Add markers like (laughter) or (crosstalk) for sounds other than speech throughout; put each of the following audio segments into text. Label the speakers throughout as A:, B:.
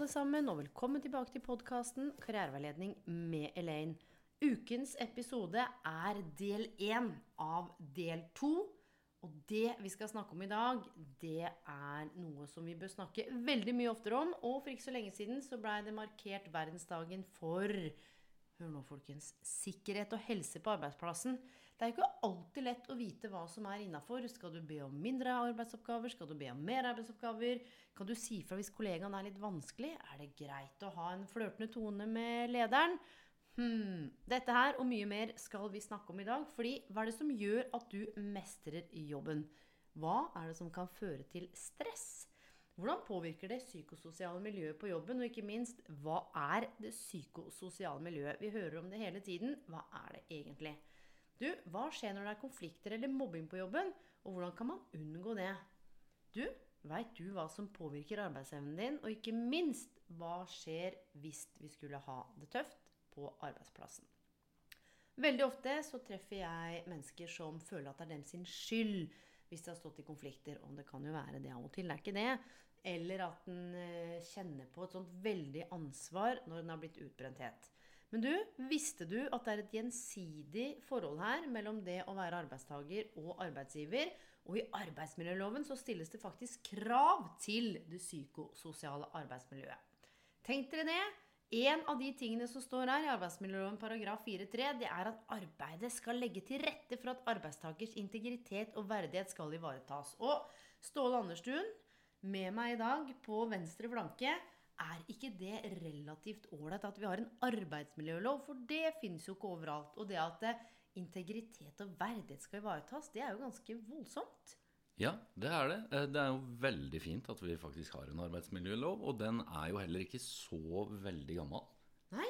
A: Alle sammen, og velkommen tilbake til podkasten Karriereveiledning med Elaine. Ukens episode er del én av del to. Og det vi skal snakke om i dag, det er noe som vi bør snakke veldig mye oftere om. Og for ikke så lenge siden så blei det markert verdensdagen for Hør nå, folkens. Sikkerhet og helse på arbeidsplassen. Det er jo ikke alltid lett å vite hva som er innafor. Skal du be om mindre arbeidsoppgaver? Skal du be om mer arbeidsoppgaver? Kan du si fra hvis kollegaen er litt vanskelig? Er det greit å ha en flørtende tone med lederen? Hmm. Dette her og mye mer skal vi snakke om i dag. fordi hva er det som gjør at du mestrer jobben? Hva er det som kan føre til stress? Hvordan påvirker det psykososiale miljøet på jobben? Og ikke minst, hva er det psykososiale miljøet? Vi hører om det hele tiden. Hva er det egentlig? Du, hva skjer når det er konflikter eller mobbing på jobben? Og hvordan kan man unngå det? Du, veit du hva som påvirker arbeidsevnen din? Og ikke minst, hva skjer hvis vi skulle ha det tøft på arbeidsplassen? Veldig ofte så treffer jeg mennesker som føler at det er dem sin skyld hvis de har stått i konflikter. Og det kan jo være det av og til, det er ikke det. Eller at en kjenner på et sånt veldig ansvar når en har blitt utbrenthet. Men du, visste du at det er et gjensidig forhold her mellom det å være arbeidstaker og arbeidsgiver? Og i arbeidsmiljøloven så stilles det faktisk krav til det psykososiale arbeidsmiljøet. Tenk dere det! En av de tingene som står her i arbeidsmiljøloven paragraf 4-3, det er at arbeidet skal legge til rette for at arbeidstakers integritet og verdighet skal ivaretas. Og Ståle Anderstuen, med meg i dag på venstre flanke, er ikke det relativt ålreit at vi har en arbeidsmiljølov? For det finnes jo ikke overalt. Og det at integritet og verdighet skal ivaretas, det er jo ganske voldsomt.
B: Ja, det er det. Eh, Det er jo veldig fint at vi faktisk har en arbeidsmiljølov. Og den er jo heller ikke så veldig gammel.
A: Nei,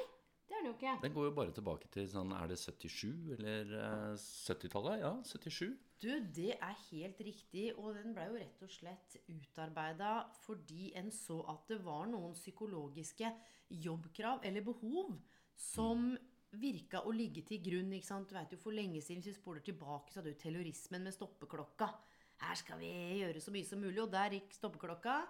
A: det den jo ikke.
B: Den går jo bare tilbake til sånn Er det 77 eller eh, 70-tallet? Ja, 77.
A: Du, det er helt riktig, og den blei jo rett og slett utarbeida fordi en så at det var noen psykologiske jobbkrav eller behov som virka å ligge til grunn. ikke sant? Du vet jo, For lenge siden, hvis vi spoler tilbake, så hadde jo terrorismen med stoppeklokka. Her skal vi gjøre så mye som mulig, og der gikk stoppeklokka.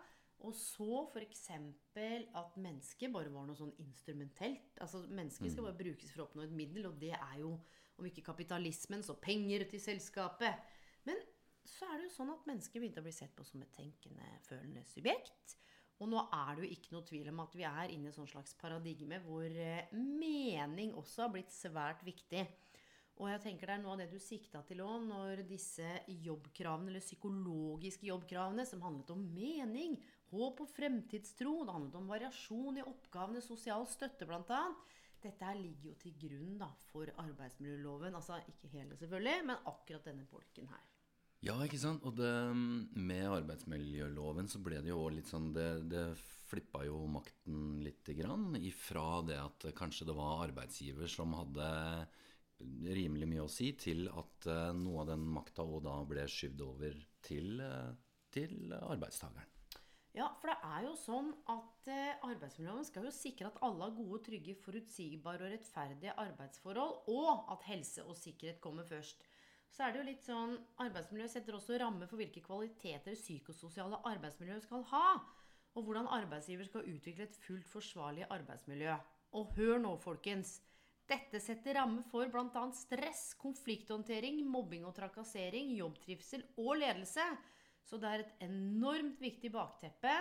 A: Og så f.eks. at mennesket bare var noe sånn instrumentelt. Altså Mennesket skal bare brukes for å oppnå et middel, og det er jo, om ikke kapitalismen, så penger til selskapet. Men så er det jo sånn at mennesket begynte å bli sett på som et tenkende, følende subjekt. Og nå er det jo ikke noe tvil om at vi er inne i et slags paradigme hvor eh, mening også har blitt svært viktig. Og jeg tenker det er noe av det du sikta til òg når disse jobbkravene, eller psykologiske jobbkravene, som handlet om mening, håp og fremtidstro, det handlet om variasjon i oppgavene, sosial støtte bl.a. Dette her ligger jo til grunn da, for arbeidsmiljøloven. Altså ikke hele, selvfølgelig, men akkurat denne bolken her.
B: Ja, ikke sant? Og det, med arbeidsmiljøloven så ble det jo litt sånn Det, det flippa jo makten lite grann ifra det at kanskje det var arbeidsgiver som hadde rimelig mye å si, til at eh, noe av den makta òg da ble skyvd over til, eh, til arbeidstakeren.
A: Ja, for det er jo sånn at eh, arbeidsmiljøloven skal jo sikre at alle har gode, trygge, forutsigbare og rettferdige arbeidsforhold, og at helse og sikkerhet kommer først. Så er det jo litt sånn Arbeidsmiljøet setter også rammer for hvilke kvaliteter psykososiale arbeidsmiljø skal ha. Og hvordan arbeidsgiver skal utvikle et fullt forsvarlig arbeidsmiljø. Og hør nå, folkens. Dette setter rammer for bl.a. stress, konflikthåndtering, mobbing og trakassering, jobbtrivsel og ledelse. Så det er et enormt viktig bakteppe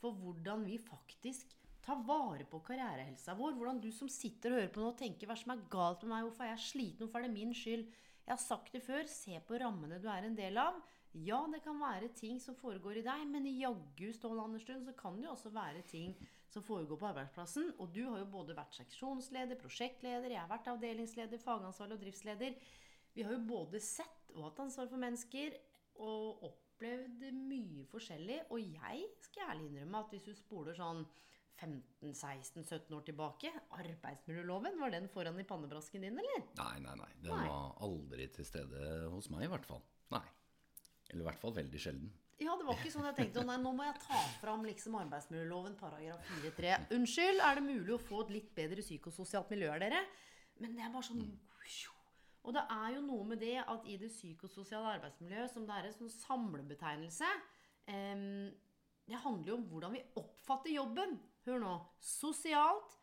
A: for hvordan vi faktisk tar vare på karrierehelsa vår. Hvordan du som sitter og hører på nå, tenker hva som er galt med meg, hvorfor er jeg sliten, hvorfor er det min skyld? Jeg har sagt det før, se på rammene du er en del av. Ja, det kan være ting som foregår i deg, men jaggu, Ståle Andersen, så kan det jo også være ting som foregår på arbeidsplassen. Og du har jo både vært seksjonsleder, prosjektleder, jeg har vært avdelingsleder, fagansvarlig og driftsleder. Vi har jo både sett og hatt ansvar for mennesker og opplevd mye forskjellig. Og jeg skal ærlig innrømme at hvis du spoler sånn 15-16-17 år tilbake, arbeidsmiljøloven, var den foran i pannebrasken din, eller?
B: Nei, nei, nei. Den
A: Nei.
B: var aldri til stede hos meg, i hvert fall. Nei. Eller i hvert fall veldig sjelden.
A: Ja, det var ikke sånn jeg tenkte. Nei, nå må jeg ta fram liksom arbeidsmiljøloven paragraf 4-3. Unnskyld, er det mulig å få et litt bedre psykososialt miljø dere? Men det er bare sånn Og det er jo noe med det at i det psykososiale arbeidsmiljøet, som det er en sånn samlebetegnelse em, Det handler jo om hvordan vi oppfatter jobben. Hør nå. Sosialt,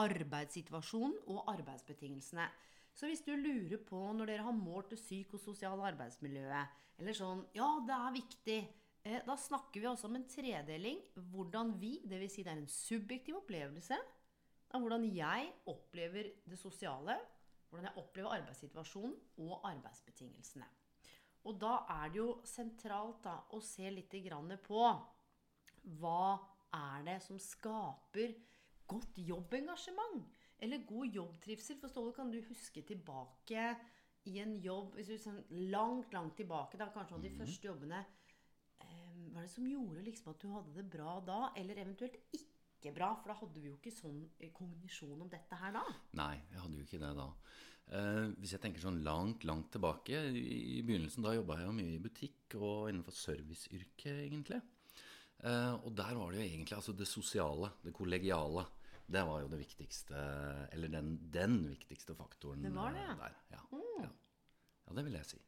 A: arbeidssituasjonen og arbeidsbetingelsene. Så hvis du lurer på når dere har målt det psykososiale arbeidsmiljøet, eller sånn Ja, det er viktig. Eh, da snakker vi også om en tredeling. Hvordan vi, dvs. Si det er en subjektiv opplevelse av hvordan jeg opplever det sosiale, hvordan jeg opplever arbeidssituasjonen og arbeidsbetingelsene. Og da er det jo sentralt da, å se litt grann på hva er det som skaper godt jobbengasjement? Eller god jobbtrivsel? For Ståle, kan du huske tilbake i en jobb hvis du ser langt, langt tilbake, da, kanskje av de første jobbene eh, Hva er det som gjorde liksom at du hadde det bra da? Eller eventuelt ikke bra? For da hadde vi jo ikke sånn eh, kognisjon om dette her da.
B: Nei, jeg hadde jo ikke det da. Eh, hvis jeg tenker sånn langt, langt tilbake I i begynnelsen da jobba jeg jo mye i butikk og innenfor serviceyrket, egentlig. Eh, og der var det jo egentlig altså det sosiale, det kollegiale. Det var jo det viktigste Eller den, den viktigste faktoren
A: Det var det,
B: eh,
A: ja.
B: der. Ja, ja. ja, det vil jeg si.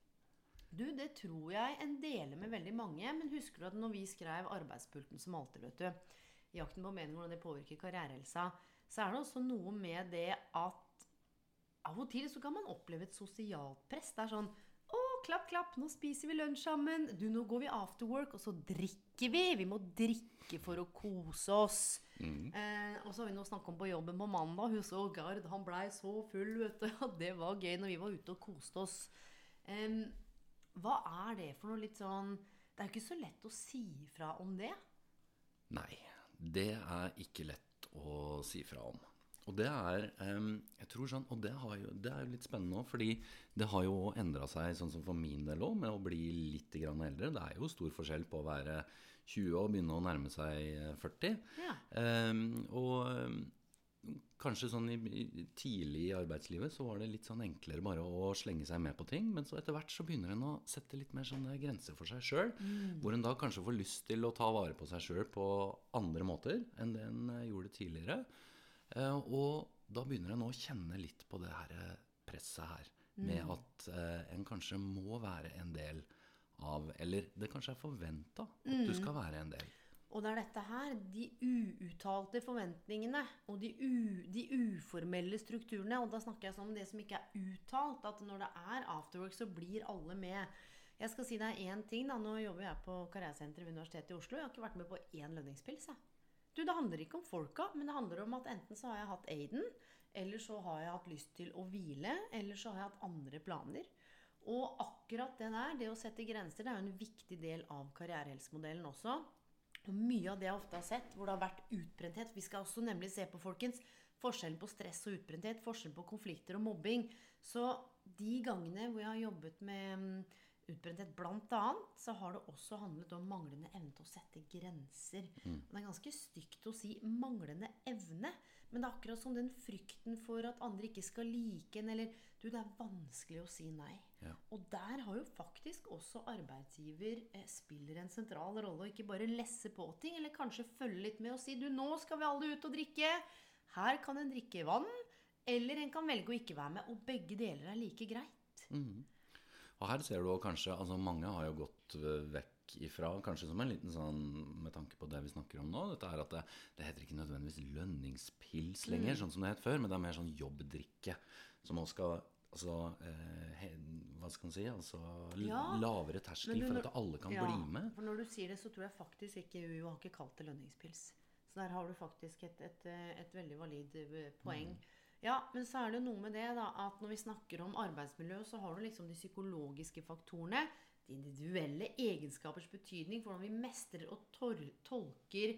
A: Du, det tror jeg en deler med veldig mange. Men husker du at når vi skrev 'Arbeidspulten som alltid', vet du, jakten på mening hvordan det påvirker karrierehelsa, så er det også noe med det at av og til så kan man oppleve et sosialt press. Det er sånn å, klapp, klapp, nå spiser vi lunsj sammen. Du, nå går vi after work, og så drikker vi. Vi må drikke for å kose oss. Eh, og så har vi noe å snakke om på jobben på mandag. Hun så Gard, han blei så full, vet du. (laughs) Og det var gøy når vi var ute og koste oss. Eh, hva er det for noe litt sånn Det er jo ikke så lett å si ifra om det.
B: Nei, det er ikke lett å si fra om. Og det er jeg tror sånn, og det, har jo, det er jo litt spennende òg, fordi det har jo endra seg, sånn som for min del òg, med å bli litt grann eldre. Det er jo stor forskjell på å være 20 og begynne å nærme seg eh, 40.
A: Ja.
B: Um, og kanskje sånn i, i, tidlig i arbeidslivet så var det litt sånn enklere bare å slenge seg med på ting. Men så etter hvert så begynner en å sette litt mer sånne grenser for seg sjøl. Hvor en da kanskje får lyst til å ta vare på seg sjøl på andre måter enn det en eh, gjorde tidligere. Eh, og da begynner en å kjenne litt på det her eh, presset her. Med at eh, en kanskje må være en del av Eller det kanskje er forventa at du skal være en del.
A: Og det er dette her, de uuttalte forventningene og de, u, de uformelle strukturene. Og da snakker jeg sånn om det som ikke er uttalt. At når det er afterwork, så blir alle med. Jeg skal si deg én ting. da, Nå jobber jeg på karrieresenteret ved Universitetet i Oslo. Jeg har ikke vært med på én lønningspils. jeg. Du, Det handler ikke om folka, men det handler om at enten så har jeg hatt Aiden, eller så har jeg hatt lyst til å hvile, eller så har jeg hatt andre planer. Og akkurat det der, det å sette grenser, det er jo en viktig del av karrierehelsemodellen også. Og mye av det jeg ofte har sett, hvor det har vært utbrenthet Vi skal også nemlig se på, folkens, forskjellen på stress og utbrenthet, forskjellen på konflikter og mobbing. Så de gangene hvor jeg har jobbet med mm, utbrenthet annet, så har det også handlet om manglende evne til å sette grenser. Og det er ganske stygt å si manglende evne, men det er akkurat som den frykten for at andre ikke skal like en, eller du, det er vanskelig å si nei.
B: Ja.
A: Og der har jo faktisk også arbeidsgiver eh, spiller en sentral rolle, og ikke bare lesse på ting, eller kanskje følge litt med og si du, nå skal vi alle ut og drikke. Her kan en drikke vann, eller en kan velge å ikke være med, og begge deler er like greit.
B: Og her ser du kanskje Altså mange har jo gått vekk ifra, kanskje som en liten sånn Med tanke på det vi snakker om nå, dette er at det, det heter ikke nødvendigvis lønningspils lenger, sånn som det het før, men det er mer sånn jobbdrikke. Som også skal Altså, eh, hva skal man si? Altså
A: Ja,
B: lavere terskel
A: du,
B: for at alle kan
A: ja,
B: bli med.
A: For når du sier det, så tror jeg faktisk ikke UiO har ikke kalt det lønningspils. Så der har du faktisk et, et, eh, et veldig valid poeng. poeng. Ja, men så er det noe med det da, at når vi snakker om arbeidsmiljø, så har du liksom de psykologiske faktorene. De individuelle egenskapers betydning for hvordan vi mestrer og tolker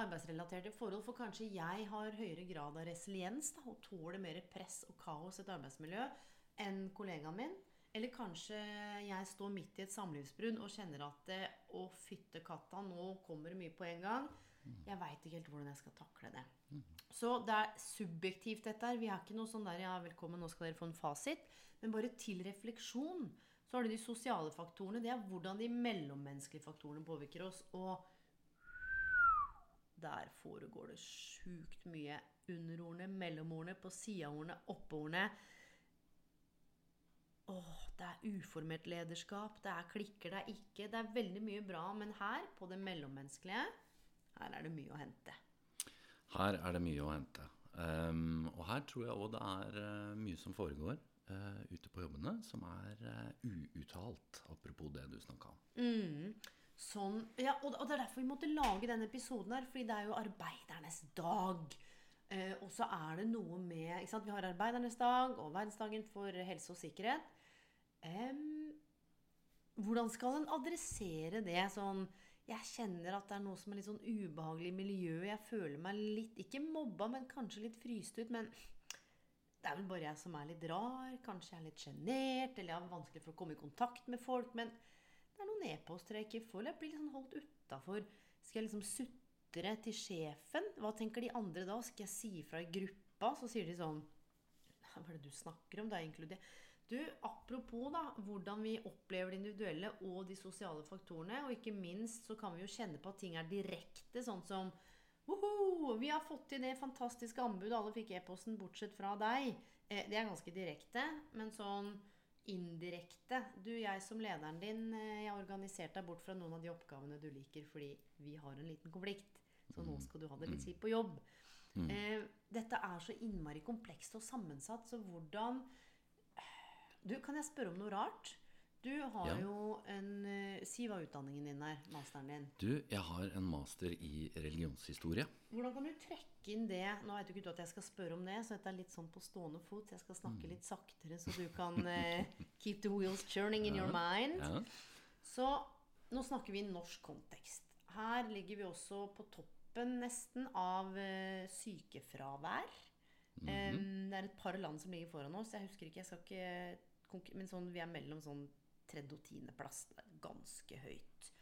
A: arbeidsrelaterte forhold. For kanskje jeg har høyere grad av resiliens da, og tåler mer press og kaos i et arbeidsmiljø enn kollegaen min. Eller kanskje jeg står midt i et samlivsbrudd og kjenner at det, Å, fytte katta, nå kommer det mye på en gang. Jeg veit ikke helt hvordan jeg skal takle det. Så det er subjektivt, dette her. Vi har ikke noe sånn der ja, velkommen, nå skal dere få en fasit. Men bare til refleksjon. Så har du de sosiale faktorene. Det er hvordan de mellommenneskelige faktorene påvirker oss. Og der foregår det sjukt mye underordene, mellomordene, på sideordene, oppeordene. Åh, det er uformelt lederskap, det er klikker, det er ikke Det er veldig mye bra, men her, på det mellommenneskelige, her er det mye å hente.
B: Her er det mye å hente. Um, og her tror jeg òg det er eh, mye som foregår uh, ute på jobbene, som er uh, uuttalt. Apropos det du snakka om.
A: Sånn, ja, og, og det er derfor vi måtte lage denne episoden her, fordi det er jo arbeidernes dag. Uh, og så er det noe med ikke sant? Vi har arbeidernes dag og verdensdagen for helse og sikkerhet. Um, hvordan skal en adressere det sånn Jeg kjenner at det er noe som er litt sånn ubehagelig i miljøet. Jeg føler meg litt Ikke mobba, men kanskje litt fryst ut. Men det er vel bare jeg som er litt rar. Kanskje jeg er litt sjenert, eller jeg har vanskelig for å komme i kontakt med folk. Men det er noen e-poster jeg ikke får. Jeg blir sånn holdt utafor. Skal jeg liksom sutre til sjefen? Hva tenker de andre da? Skal jeg si ifra i gruppa? Så sier de sånn Hva er det du snakker om? Det er inkludert Du, apropos da, hvordan vi opplever det individuelle og de sosiale faktorene, og ikke minst så kan vi jo kjenne på at ting er direkte, sånn som Woho! Vi har fått til det fantastiske anbudet. Alle fikk e-posten, bortsett fra deg. Eh, det er ganske direkte, men sånn indirekte Du, jeg som lederen din, eh, jeg har organisert deg bort fra noen av de oppgavene du liker, fordi vi har en liten konflikt. Så nå skal du ha det litt kjipt på jobb. Eh, dette er så innmari komplekst og sammensatt, så hvordan Du, kan jeg spørre om noe rart? Du har
B: Ja.
A: jo en eh, Si hva utdanningen din er, masteren din.
B: Du, jeg har en master i religionshistorie.
A: Hvordan kan du trekke inn det Nå vet du ikke du at jeg skal spørre om det, så dette er litt sånn på stående fot. Jeg skal
B: Mm.
A: snakke litt saktere, så du kan uh, (laughs) keep the wheels churning in your mind.
B: Ja.
A: Så nå snakker vi i norsk kontekst. Her ligger vi også på toppen nesten av uh, sykefravær. Em, det er et par land som ligger foran oss. Jeg husker ikke, jeg skal ikke Men sånn, vi er mellom sånn tredje- og tiendeplass. Ganske høyt.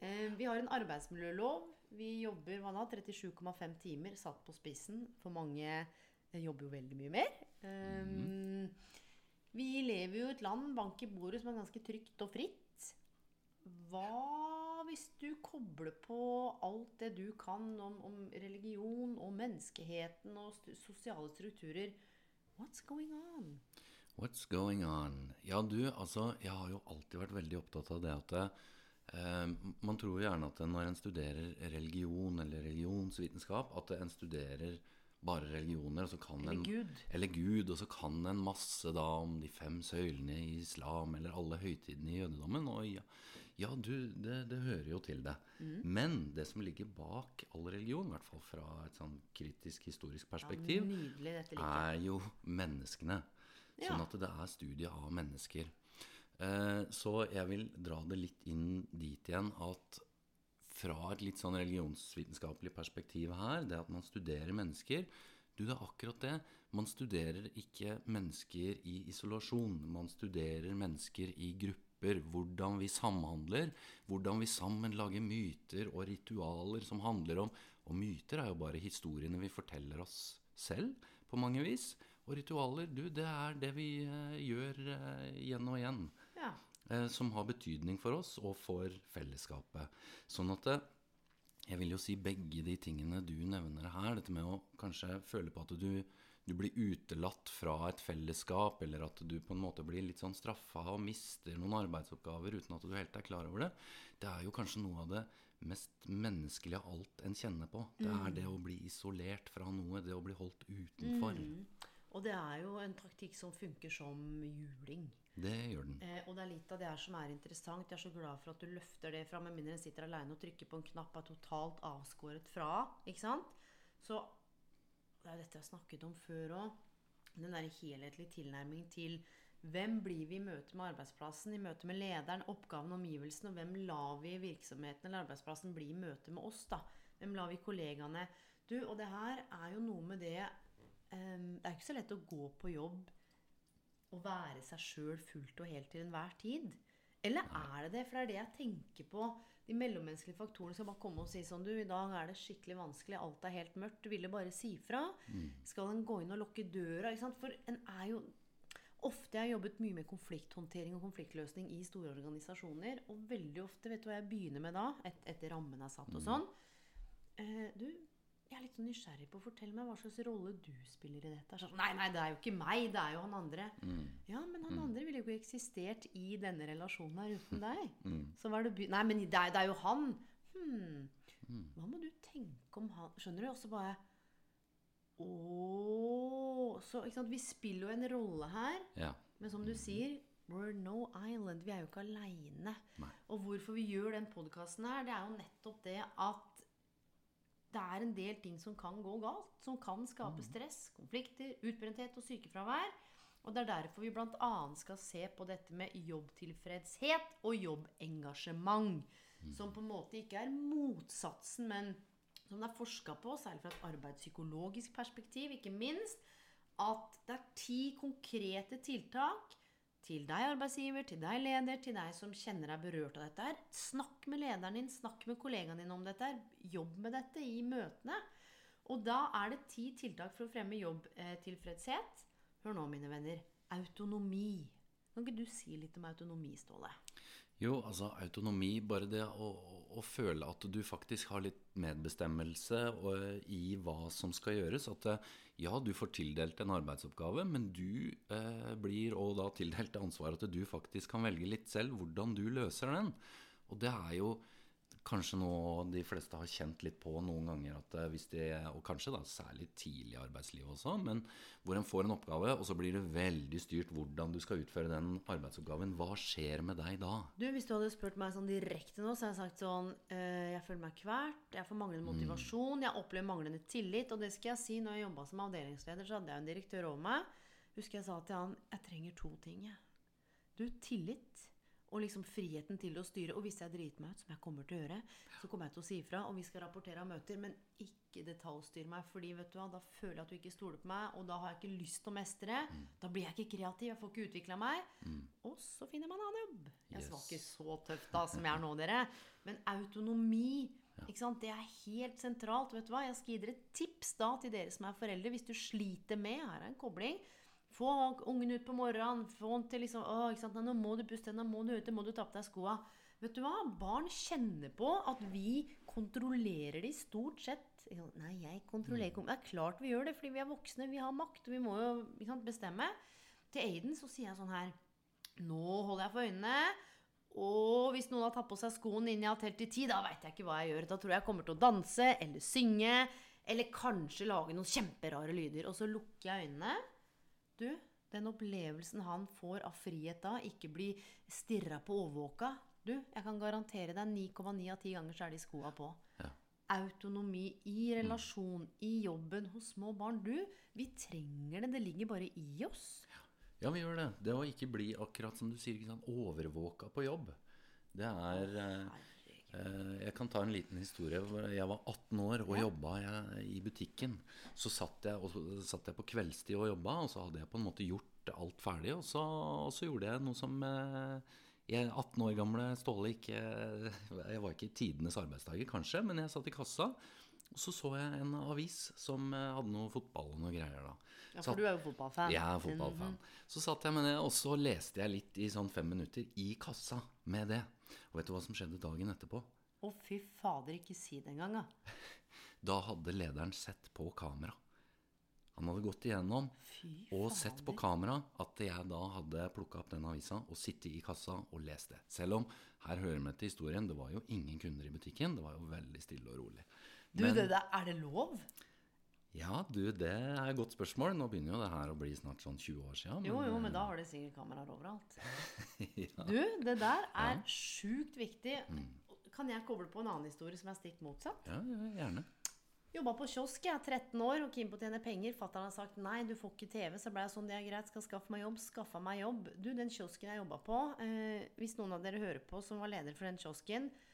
A: Eh, vi har en arbeidsmiljølov. Vi jobber hva da, 37,5 timer, satt på spissen. For mange eh, jobber jo veldig mye mer. Eh, Vi lever jo i et land, bank i bordet, som er ganske trygt og fritt. Hva hvis du kobler på alt det du kan om, om religion og menneskeheten og st sosiale strukturer? What's going on?
B: What's going on? Ja, du, altså, jeg har jo alltid vært veldig opptatt av det at eh, Man tror gjerne at når en studerer religion eller religionsvitenskap, at en studerer bare religioner, og så kan
A: Eller
B: en
A: Gud.
B: Eller Gud, og så kan en masse da om de fem søylene i islam, eller alle høytidene i jødedommen. Og ja, ja du, det, det hører jo til det.
A: Mm.
B: Men det som ligger bak all religion, i hvert fall fra et sånn kritisk historisk perspektiv,
A: Nydelig, dette liker
B: er jo menneskene.
A: Ja.
B: Sånn at det er studiet av mennesker. Eh, så jeg vil dra det litt inn dit igjen at fra et litt sånn religionsvitenskapelig perspektiv her, det at man studerer mennesker Du, det er akkurat det. Man studerer ikke mennesker i isolasjon. Man studerer mennesker i grupper. Hvordan vi samhandler. Hvordan vi sammen lager myter og ritualer som handler om Og myter er jo bare historiene vi forteller oss selv, på mange vis. Og ritualer, du, det er det vi eh, gjør eh, igjen og igjen
A: Ja.
B: eh, som har betydning for oss og for fellesskapet. Sånn at jeg vil jo si begge de tingene du nevner her, dette med å kanskje føle på at du, du blir utelatt fra et fellesskap, eller at du på en måte blir litt sånn straffa og mister noen arbeidsoppgaver uten at du helt er klar over det, det er jo kanskje noe av det mest menneskelige av alt en kjenner på. Det er det å bli isolert fra noe, det å bli holdt utenfor.
A: Og det er jo en taktikk som funker som juling.
B: Det gjør den.
A: Eh, og det er litt av det her som er interessant. Jeg er så glad for at du løfter det fram, med mindre en sitter alene og trykker på en knapp er totalt avskåret fra. Ikke sant? Så det er dette jeg har snakket om før òg. Den der helhetlige tilnærmingen til hvem blir vi i møte med arbeidsplassen, i møte med lederen, oppgaven, omgivelsene, og hvem lar vi virksomheten eller arbeidsplassen bli i møte med oss, da? Hvem lar vi kollegaene Du, og det her er jo noe med det um, Det er ikke så lett å gå på jobb og være seg sjøl fullt og helt til enhver tid? Eller er det det? For det er det jeg tenker på. De mellommenneskelige faktorene skal bare komme og si sånn Du, i dag er det skikkelig vanskelig. Alt er helt mørkt. Du ville bare si fra. Skal en gå inn og lukke døra? Ikke sant? For en er jo Ofte jeg har jobbet mye med konflikthåndtering og konfliktløsning i store organisasjoner. Og veldig ofte, vet du hva jeg begynner med da? Et, etter rammen er satt og sånn. Eh, du, jeg er litt sånn nysgjerrig på å fortelle meg hva slags rolle du spiller i dette. Sånn, nei, nei, det er jo ikke meg, det er jo han andre. Ja, men han andre ville jo ikke eksistert i denne relasjonen her uten deg. (laughs) Så hva er det. Nei, men det er, det er jo han. Hmm. Hva må du tenke om han Skjønner du? Og så bare Ååå Så ikke sant? vi spiller jo en rolle her.
B: Ja.
A: Men som du sier, we're no island. Vi er jo ikke aleine. Og hvorfor vi gjør den podkasten her, det er jo nettopp det at det er en del ting som kan gå galt. Som kan skape stress, konflikter, utbrenthet og sykefravær. Og det er derfor vi bl.a. skal se på dette med jobbtilfredshet og jobbengasjement. Som på en måte ikke er motsatsen, men som det er forska på, særlig fra et arbeidspsykologisk perspektiv, ikke minst, at det er ti konkrete tiltak til deg arbeidsgiver, til deg leder, til deg som kjenner deg berørt av dette her. Snakk med lederen din, snakk med kollegaen din om dette her. Jobb med dette i møtene. Og da er det ti tiltak for å fremme jobbtilfredshet. Hør nå, mine venner. Autonomi. Kan ikke du si litt om autonomi, Ståle?
B: Jo, altså autonomi, bare det å, å føle at du faktisk har litt medbestemmelse og, i hva som skal gjøres. At eh, ja, du får tildelt en arbeidsoppgave, men du eh, blir og da tildelt det ansvaret at du faktisk kan velge litt selv hvordan du løser den. Og det er jo kanskje noe de fleste har kjent litt på noen ganger, at eh, hvis de, og kanskje da særlig tidlig i arbeidslivet også, men hvor en får en oppgave, og så blir det veldig styrt hvordan du skal utføre den arbeidsoppgaven. Hva skjer med deg da?
A: Du, Hvis du hadde spurt meg sånn direkte nå, så hadde jeg sagt sånn øh, Jeg føler meg kvert, jeg får manglende motivasjon, jeg opplever manglende tillit. Og det skal jeg si, når jeg jobba som avdelingsleder, så hadde jeg en direktør over meg. Husker jeg sa til han jeg trenger to ting. jeg. Du, tillit og liksom friheten til å styre. Og hvis jeg driter meg ut, som jeg kommer til å gjøre, så kommer jeg til å si ifra. Og vi skal rapportere av møter, men ikke detaljstyre meg. fordi vet du hva, da føler jeg at du ikke stoler på meg, og da har jeg ikke lyst til å mestre. Da blir jeg ikke kreativ, jeg får ikke utvikla meg. Og så finner man en annen jobb. Jeg
B: Yes.
A: var ikke så tøff da som jeg er nå, dere. Men autonomi, sant? det er helt sentralt. vet du hva? Jeg skal gi dere et tips da til dere som er foreldre. Hvis du sliter med, her er en kobling, få ungen ut på morgenen, få han til liksom å, ikke sant? Nå må du puste, nå må du ut, nå må du ta på deg skoa. Vet du hva? Barn kjenner på at vi kontrollerer de stort sett. Nei, jeg kontrollerer ikke. Det er klart vi gjør det, fordi vi er voksne, vi har makt, og vi må jo sant, bestemme. Til Aiden så sier jeg sånn her Nå holder jeg for øynene. Og hvis noen har tatt på seg skoen innen jeg har telt til ti, da veit jeg ikke hva jeg gjør. Da tror jeg jeg kommer til å danse eller synge. Eller kanskje lage noen kjemperare lyder. Og så lukker jeg øynene. Du, den opplevelsen han får av frihet da, ikke bli stirra på overvåka Du, jeg kan garantere deg 9,9 av 10 ganger så er de skoa på.
B: Ja.
A: Autonomi i relasjon, i jobben, hos små barn. Du, vi trenger det. Det ligger bare i oss.
B: Ja, vi gjør det. Det å ikke bli akkurat som du sier, ikke sant, overvåka på jobb. Det er eh, Jeg kan ta en liten historie. Jeg var 18 år og jobba i butikken. Så satt jeg, satt jeg på kveldstid og jobba, og så hadde jeg på en måte gjort alt ferdig. Og så, og så gjorde jeg noe som eh, jeg 18 år gamle Ståle ikke (laughs) Jeg var ikke i tidenes arbeidsdager, kanskje, men jeg satt i kassa. Og så så jeg en avis som eh, hadde noe fotball og noe greier. da
A: Ja, for du er jo fotballfan.
B: jeg er fotballfan. Så satt jeg med det, og så leste jeg litt i sånn fem minutter i kassa med det. Og vet du hva som skjedde dagen etterpå?
A: Å, fy fader, ikke si det engang, da. (laughs)
B: Da hadde lederen sett på kamera. Han hadde gått igjennom
A: Fy
B: og sett på kamera at jeg da hadde plukka opp den avisa og sittet i kassa og lest det. Selv om her hører vi til historien, det var jo ingen kunder i butikken. Det var jo veldig stille og rolig.
A: Du, det der, er det lov?
B: Ja, du, det er et godt spørsmål. Nå begynner jo det her å bli snart sånn 20 år siden.
A: Jo, jo, men da har de sikkert kameraer overalt. (laughs)
B: ja.
A: Du, det der er sjukt viktig. Kan jeg koble på en annen historie som er stikk motsatt?
B: ja, ja, gjerne.
A: Jobba på kiosk, jeg er 13 år og keen på å tjene penger. Fatter'n har sagt nei, du får ikke TV. Så ble jeg sånn, det er greit, skal skaffe meg jobb. Skaffa meg jobb. Du, den kiosken jeg jobba på, eh, hvis noen av dere hører på som var leder for den kiosken, eh,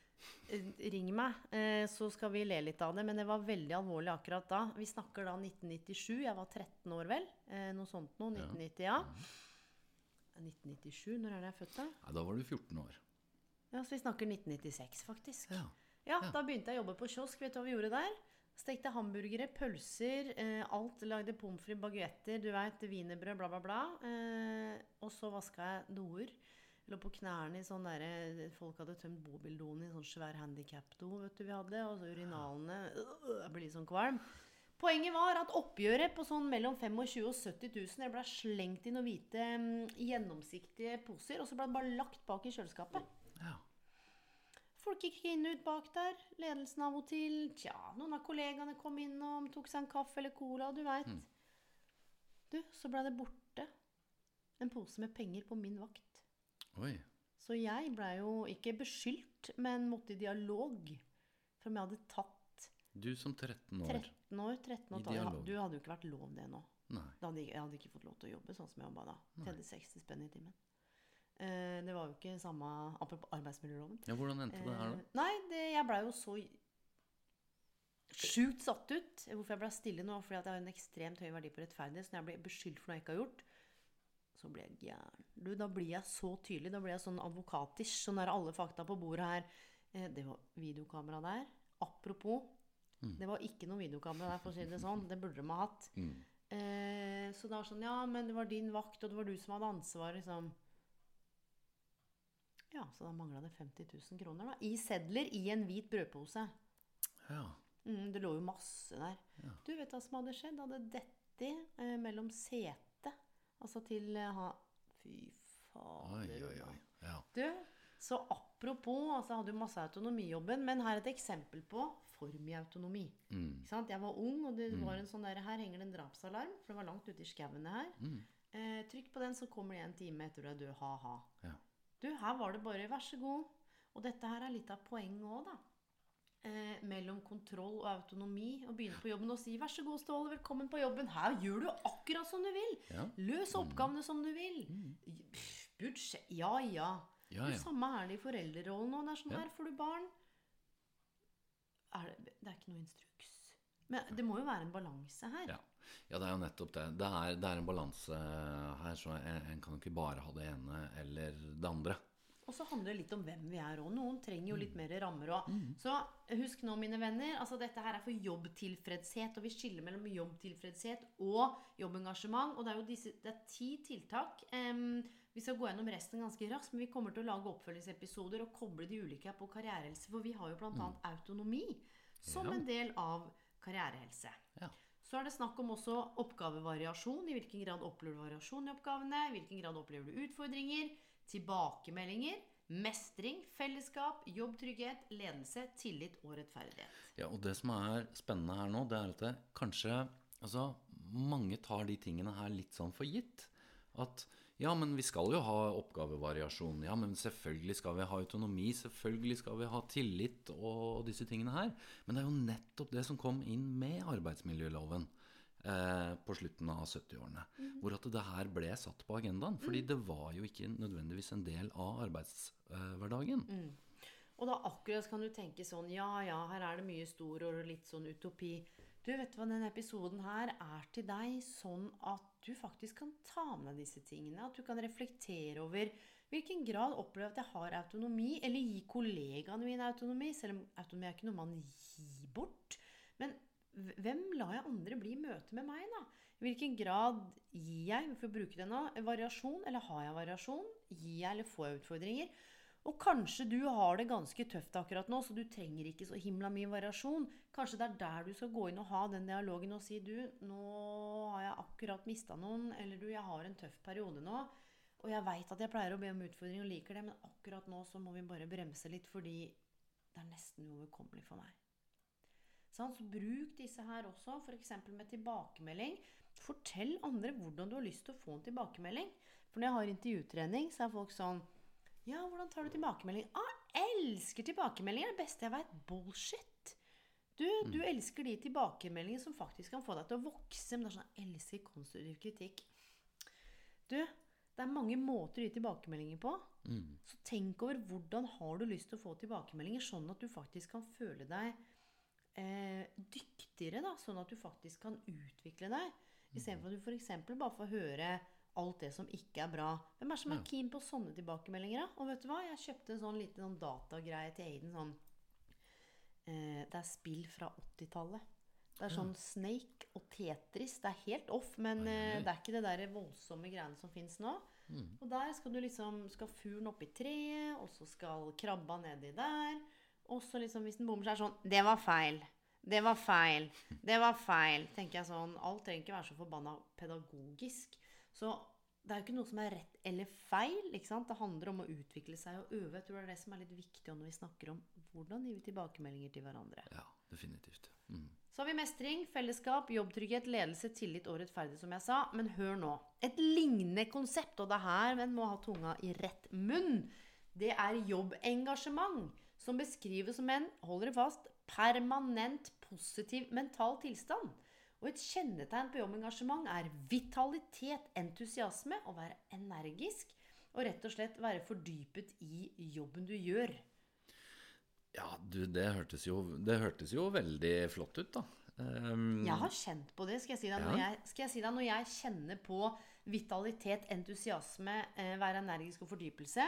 A: ring meg, eh, så skal vi le litt av det. Men det var veldig alvorlig akkurat da. Vi snakker da 1997. Jeg var 13 år, vel. Eh, noe sånt noe. 1990, ja. 1997, når er det jeg er født, da?
B: Ja, da var du 14 år.
A: Ja, så vi snakker 1996, faktisk.
B: Ja.
A: Ja, da begynte jeg å jobbe på kiosk. Vet du hva vi gjorde der? Stekte hamburgere, pølser, eh, alt. Lagde pommes frites, baguetter, du veit, wienerbrød, bla, bla, bla. Eh, og så vaska jeg doer. Lå på knærne i sånn derre Folk hadde tømt bobildoen i sånn svær handikapdo, vet du vi hadde. Og så urinalene øh, Jeg blir litt sånn kvalm. Poenget var at oppgjøret på sånn mellom 25 000 og 70 000 det ble slengt i noen hvite mm, gjennomsiktige poser, og så ble det bare lagt bak i kjøleskapet.
B: Ja.
A: Folk gikk inn og ut bak der. Ledelsen av og til. Tja, noen av kollegaene kom innom, tok seg en kaffe eller cola, du veit. Du, så ble det borte en pose med penger på min vakt.
B: Oi.
A: Så jeg blei jo ikke beskyldt, men måtte i dialog. For om jeg hadde tatt
B: Du som 13 år.
A: 13 år 13 år,
B: I dialog.
A: Du hadde jo ikke vært lov det nå.
B: Nei.
A: Hadde jeg, jeg hadde ikke fått lov til å jobbe sånn som jeg jobba da. Tjente 60 spenn i timen. Eh, det var jo ikke samme Apropos arbeidsmiljøloven.
B: Ja, hvordan endte det her,
A: Eh,
B: da?
A: Nei, det, jeg blei jo så sjukt satt ut. Hvorfor jeg ble stille nå? Fordi at jeg har en ekstremt høy verdi på rettferdighet. Så når jeg blir beskyldt for noe jeg ikke har gjort, så blir jeg gæren. Du, da blir jeg så tydelig. Da blir jeg sånn advokatisk, Sånn er alle fakta på bordet her. Eh, det var videokamera der. Apropos. Det var ikke noe videokamera der, for å si det sånn. Det burde de ha hatt. Eh, så det var sånn Ja, men det var din vakt, og det var du som hadde ansvar, liksom. Ja, så da mangla det 50 000 kroner, da. I sedler i en hvit brødpose.
B: Ja.
A: Mm, det lå jo masse der. Du vet hva som hadde skjedd? Det hadde dette eh, mellom setet. Altså til eh, ha Fy fader.
B: Oi, oi, oi. Ja.
A: Du, så apropos, altså jeg hadde jo masse autonomi jobben, men her er et eksempel på for mye autonomi. Ikke sant? Jeg var ung, og det var en sånn der, her henger det en drapsalarm, for det var langt ute i skauene her. her. Eh, trykk på den, så kommer det en time etter du er død, ha-ha.
B: Ja.
A: Du, her var det bare vær så god. Og dette her er litt av poenget òg, da. Eh, mellom kontroll og autonomi. Å begynne på jobben og si 'vær så god, Ståle, velkommen på jobben'. Her gjør du akkurat som du vil.
B: Ja.
A: Løs oppgavene som du vil. Mm. Budsjett Ja, ja.
B: Ja,
A: Det
B: ja.
A: samme er det i foreldrerollen òg. Det er sånn her får du barn. Er det, det er ikke noe instruks. Men det må jo være en balanse her.
B: Ja. ja, det er jo nettopp det. Det er, det er en balanse her, så en, en kan ikke bare ha det ene eller det andre.
A: Og så handler det litt om hvem vi er òg. Noen trenger jo litt mer rammer òg. Så husk nå, mine venner, altså dette her er for jobbtilfredshet. Og vi skiller mellom jobbtilfredshet og jobbengasjement. Og det er jo disse, det er ti tiltak. Um, vi skal gå gjennom resten ganske raskt, men vi kommer til å lage oppfølgingsepisoder og koble de ulike på karrierehelse. For vi har jo bl.a. autonomi som
B: Ja.
A: en del av karrierehelse.
B: Ja.
A: Så er det snakk om også oppgavevariasjon. I hvilken grad opplever du variasjon i oppgavene? I hvilken grad opplever du utfordringer? Tilbakemeldinger, mestring, fellesskap, jobbtrygghet, ledelse, tillit og rettferdighet.
B: Ja, og det som er spennende her nå, det er at det kanskje Altså, mange tar de tingene her litt sånn for gitt. At ja, men vi skal jo ha oppgavevariasjon. Ja, men selvfølgelig skal vi ha autonomi. Selvfølgelig skal vi ha tillit og disse tingene her. Men det er jo nettopp det som kom inn med arbeidsmiljøloven. Eh, på slutten av 70-årene. Hvor at det her ble satt på agendaen. Fordi det var jo ikke nødvendigvis en del av arbeidshverdagen.
A: Og da akkurat kan du tenke sånn Ja, ja, her er det mye stor og litt sånn utopi. Du vet hva, denne episoden her er til deg sånn at du faktisk kan ta med disse tingene. At du kan reflektere over hvilken grad opplever at jeg har autonomi, eller gi kollegaene mine autonomi, selv om autonomi er ikke noe man gir bort. Men hvem lar jeg andre bli i møte med meg, da? I hvilken grad gir jeg, for å bruke det nå, variasjon, eller har jeg variasjon? Gir jeg eller får jeg utfordringer? Og kanskje du har det ganske tøft akkurat nå, så du trenger ikke så himla mye variasjon. Kanskje det er der du skal gå inn og ha den dialogen og si du, nå har jeg akkurat mista noen, eller du, jeg har en tøff periode nå. Og jeg veit at jeg pleier å be om utfordring og liker det, men akkurat nå så må vi bare bremse litt, fordi det er nesten uoverkommelig for meg. Så bruk disse her også, f.eks. med tilbakemelding. Fortell andre hvordan du har lyst til å få en tilbakemelding. For når jeg har intervjutrening, så er folk sånn Ja, hvordan tar du tilbakemelding? Ah, elsker tilbakemeldinger! Det beste jeg veit. Bullshit! Du, du elsker de tilbakemeldingene som faktisk kan få deg til å vokse. Men det er sånn Jeg elsker konstruktiv kritikk. Du, det er mange måter å gi tilbakemeldinger på. Så tenk over hvordan har du lyst til å få tilbakemeldinger, sånn at du faktisk kan føle deg eh, dyktigere. Da, sånn at du faktisk kan utvikle deg. Istedenfor at du f.eks. bare får høre alt det som ikke er bra. Hvem er som er keen på sånne tilbakemeldinger? da? Og vet du hva? Jeg kjøpte en sånn liten sånn datagreie til Aiden. Sånn, eh, det er spill fra 80-tallet. Det er sånn Snake og Tetris. Det er helt off, men eh, det er ikke det der voldsomme greiene som fins nå. Og der skal du liksom Skal fuglen i treet, og så skal krabba nedi der. Og så liksom hvis den bommer, så er det sånn Det var feil. Det var feil. Det var feil. Tenker jeg sånn Alt trenger ikke være så forbanna pedagogisk. Så det er jo ikke noe som er rett eller feil. ikke sant? Det handler om å utvikle seg og øve. Jeg tror det er det som er litt viktig når vi snakker om hvordan vi tilbakemeldinger til hverandre.
B: Ja, definitivt. Mm.
A: Så har vi mestring, fellesskap, jobbtrygghet, ledelse, tillit og rettferdig, som jeg sa. Men hør nå. Et lignende konsept, og det er her men må ha tunga i rett munn, det er jobbengasjement. Som beskrives som en, holder fast, permanent positiv mental tilstand. Og et kjennetegn på jobbengasjement er vitalitet, entusiasme, å være energisk og rett og slett være fordypet i jobben du gjør.
B: Ja, du, det hørtes, jo, det hørtes jo veldig flott ut, da. Um,
A: Jeg har kjent på det, skal jeg si deg. Når jeg, skal jeg si deg, når jeg kjenner på vitalitet, entusiasme, eh, være energisk og fordypelse,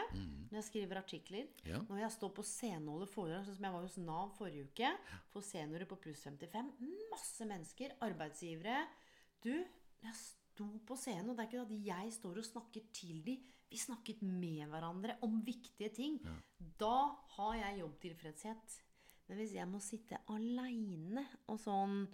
A: når jeg skriver artikler,
B: Ja.
A: når jeg står på scene og holder foredrag, sånn som jeg var hos Nav forrige uke, for seniorer på pluss 55, masse mennesker, arbeidsgivere. Du, jeg sto på scenen, og det er ikke at jeg står og snakker til de, vi snakket med hverandre om viktige ting. Da har jeg jobbtilfredshet. Men hvis jeg må sitte aleine og sånn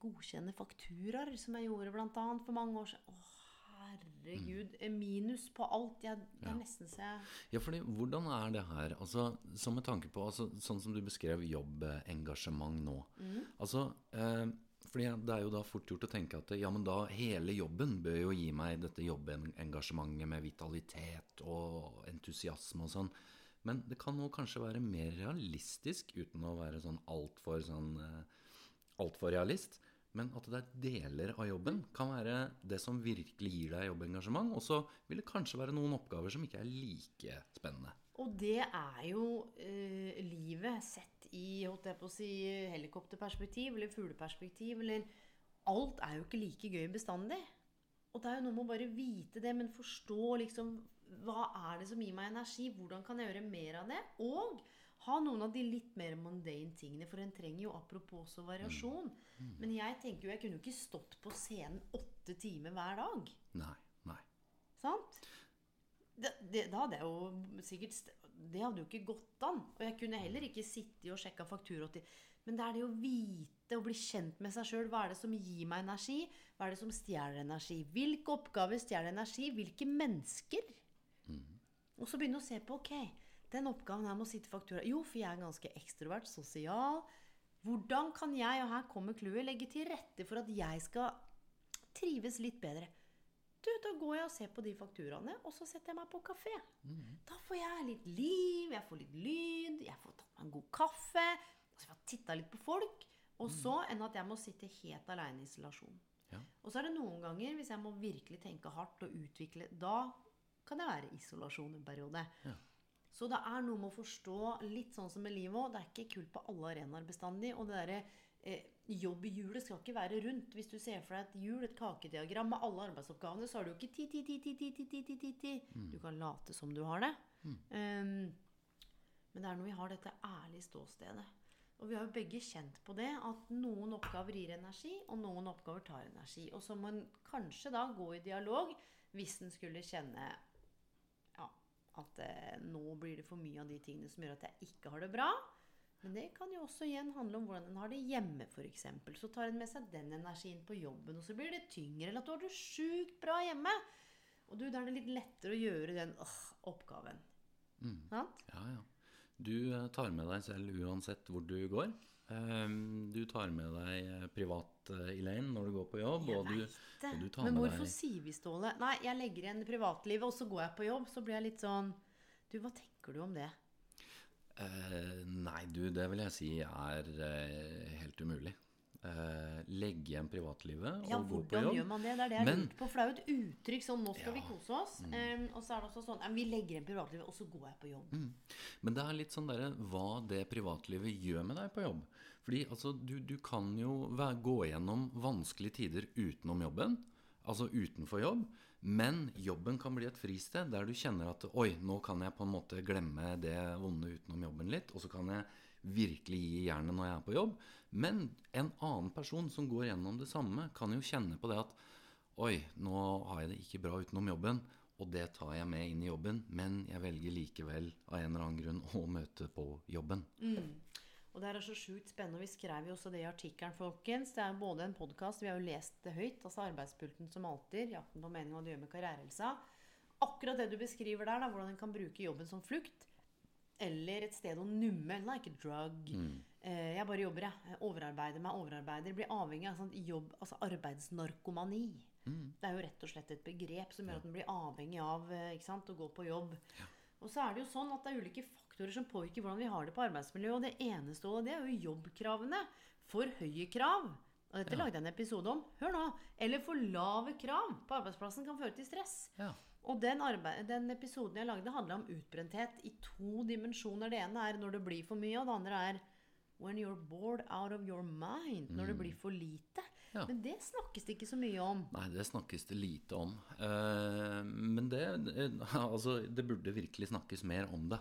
A: godkjenne fakturaer, som jeg gjorde annet for mange år siden Åh, herregud. eh, Minus på alt. Jeg, det er
B: Ja.
A: nesten så jeg
B: Ja, fordi hvordan er det her? Altså, som med tanke på, altså, sånn som du beskrev jobbengasjement nå. Altså, eh, fordi det er jo da fort gjort å tenke at ja, men da hele jobben bør jo gi meg dette jobbengasjementet med vitalitet og entusiasme og sånn. Men det kan jo kanskje være mer realistisk, uten å være sånn altfor sånn alt altfor realist. Men at det er deler av jobben kan være det som virkelig gir deg jobbengasjement. Og så vil det kanskje være noen oppgaver som ikke er like spennende.
A: Og det er jo eh, livet sett i si, helikopterperspektiv eller fugleperspektiv. eller Alt er jo ikke like gøy bestandig. Og det er jo noe med å bare vite det, men forstå liksom hva er det som gir meg energi? Hvordan kan jeg gjøre mer av det? Og ha noen av de litt mer mundane tingene, for en trenger jo apropos også variasjon. Men jeg tenker jo, jeg kunne jo ikke stått på scenen åtte timer hver dag.
B: Nei, nei.
A: Sant? Det, det, da hadde jeg jo sikkert Det hadde jo ikke gått an. Og jeg kunne heller ikke sittet og sjekka faktura Men det er det å vite og bli kjent med seg sjøl. Hva er det som gir meg energi? Hva er det som stjeler energi? Hvilke oppgaver stjeler energi? Hvilke mennesker? Og så begynne å se på ok, den oppgaven her med å sitte faktura. Jo, for jeg er ganske ekstrovert, sosial. Hvordan kan jeg, og her kommer clouet, legge til rette for at jeg skal trives litt bedre? Du, da går jeg og ser på de fakturaene, og så setter jeg meg på kafé. Da får jeg litt liv, jeg får litt lyd, jeg får tatt meg en god kaffe, og så får jeg titta litt på folk. Og så enn at jeg må sitte helt aleine i isolasjon.
B: Ja.
A: Og så er det noen ganger, hvis jeg må virkelig tenke hardt og utvikle, da kan det være isolasjon en periode.
B: Ja.
A: Så det er noe med å forstå litt sånn som med livet òg. Det er ikke kult på alle arenaer bestandig. Og det derre eh, hjulet skal ikke være rundt. Hvis du ser for deg et hjul, et kakediagram med alle arbeidsoppgavene, så har du jo ikke ti, ti, ti, ti, ti, ti, ti, ti, ti, ti. Du kan late som du har det. Um, men det er når vi har dette ærlige ståstedet. Og vi har jo begge kjent på det, at noen oppgaver gir energi, og noen oppgaver tar energi. Og så må en kanskje da gå i dialog hvis en skulle kjenne at eh, nå blir det for mye av de tingene som gjør at jeg ikke har det bra. Men det kan jo også igjen handle om hvordan en har det hjemme, f.eks. Så tar en med seg den energien på jobben, og så blir det tyngre. Eller at du har det sjukt bra hjemme. Og du, da er det litt lettere å gjøre den øh, oppgaven. Sant?
B: Ja, ja. Du eh, tar med deg selv uansett hvor du går. Ehm, Du tar med deg eh, privat eh, Elaine når du går på jobb.
A: Jeg
B: og du,
A: det.
B: og du tar
A: Men
B: med
A: hvorfor
B: deg
A: sier vi, Ståle Nei, jeg legger igjen privatlivet, og så går jeg på jobb. Så blir jeg litt sånn Du, hva tenker du om det?
B: Eh, nei, du, det vil jeg si er eh, helt umulig. Eh, legge igjen privatlivet
A: Ja,
B: og gå på jobb.
A: gjør man det? Det er det jeg
B: Men-
A: på. For det er jo et uttrykk sånn Nå skal vi
B: Ja. vi
A: kose oss. em, og så er det også sånn Vi legger igjen privatlivet, og så går jeg på jobb.
B: Men det er litt sånn derre hva det privatlivet gjør med deg på jobb. Fordi altså, du, du kan jo gå gjennom vanskelige tider utenom jobben. Altså utenfor jobb. Men jobben kan bli et fristed der du kjenner at oi, nå kan jeg på en måte glemme det vonde utenom jobben litt. Og så kan jeg virkelig gi jernet når jeg er på jobb. Men en annen person som går gjennom det samme, kan jo kjenne på det at Oi, nå har jeg det ikke bra utenom jobben, og det tar jeg med inn i jobben, men jeg velger likevel av en eller annen grunn å møte på jobben.
A: Og det er så sjukt spennende. og Vi skrev jo også det i artikkelen, folkens. Det er både en podkast, vi har jo lest det høyt, altså Arbeidspulten som alltid, jakten på mening og det gjør med karrierehelsa. Akkurat det du beskriver der, da, hvordan en kan bruke jobben som flukt. Eller et sted å numme. Like a drug. Eh, jeg bare jobber, jeg. Overarbeider meg, overarbeider. Blir avhengig av sånn jobb, altså arbeidsnarkomani. Det er jo rett og slett et begrep som gjør at en blir avhengig av eh, sant, å gå på jobb. Og så er det jo sånn at det er ulike faktorer som påvirker hvordan vi har det på arbeidsmiljøet. Og det eneste og det er jo jobbkravene. For høye krav. Og dette lagde jeg en episode om. Hør nå. Eller for lave krav på arbeidsplassen kan føre til stress.
B: Ja.
A: Og den, den episoden jeg lagde, handla om utbrenthet i to dimensjoner. Det ene er når det blir for mye, og det andre er when you're bored out of your mind. Når det blir for lite.
B: Ja.
A: Men det snakkes det ikke så mye om.
B: Nei, det snakkes det lite om. Eh, men det, det Altså, det burde virkelig snakkes mer om det.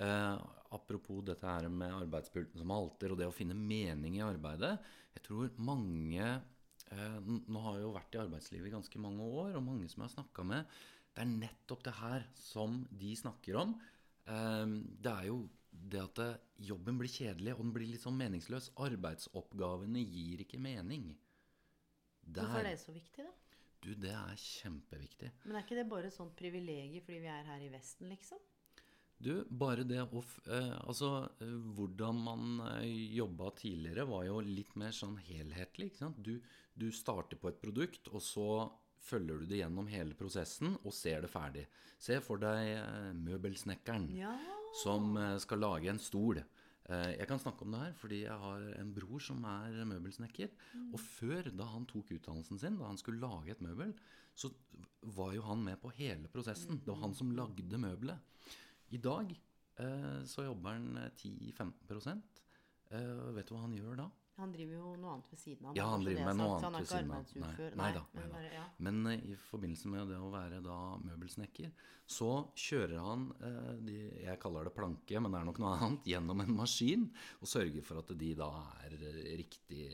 B: Eh, apropos dette her med arbeidspulten som halter, og det å finne mening i arbeidet. Jeg tror mange eh, Nå har jeg jo vært i arbeidslivet i ganske mange år, og mange som jeg har snakka med. Det er nettopp det her som de snakker om. Eh, det er jo det at jobben blir kjedelig, og den blir litt sånn meningsløs. Arbeidsoppgavene gir ikke mening.
A: Hvorfor er det så viktig, da?
B: Du, det er kjempeviktig.
A: Men er ikke det bare et sånt privilegium fordi vi er her i Vesten, liksom?
B: Du, bare det å eh, Altså, eh, hvordan man eh, jobba tidligere, var jo litt mer sånn helhetlig. ikke sant? Du, du starter på et produkt, og så følger du det gjennom hele prosessen og ser det ferdig. Se for deg eh, møbelsnekkeren
A: Ja.
B: Som eh, skal lage en stol. Eh, Jeg kan snakke om det her fordi jeg har en bror som er møbelsnekker. Og før, da han tok utdannelsen sin, da han skulle lage et møbel, så var jo han med på hele prosessen. Det var han som lagde møbelet. I dag eh, så jobber han eh, 10-15 eh, Vet du hva han gjør da?
A: Han driver jo noe annet ved siden av.
B: Ja, han
A: det
B: driver
A: er
B: med noe
A: sagt,
B: annet ved siden av.
A: Nei, nei, arbeidsufør.
B: Nei,
A: bare, ja.
B: Men uh, i forbindelse med det å være da møbelsnekker, så kjører han uh, de, Jeg kaller det planke, men det er nok noe annet, gjennom en maskin, og sørger for at de da er eh, riktig,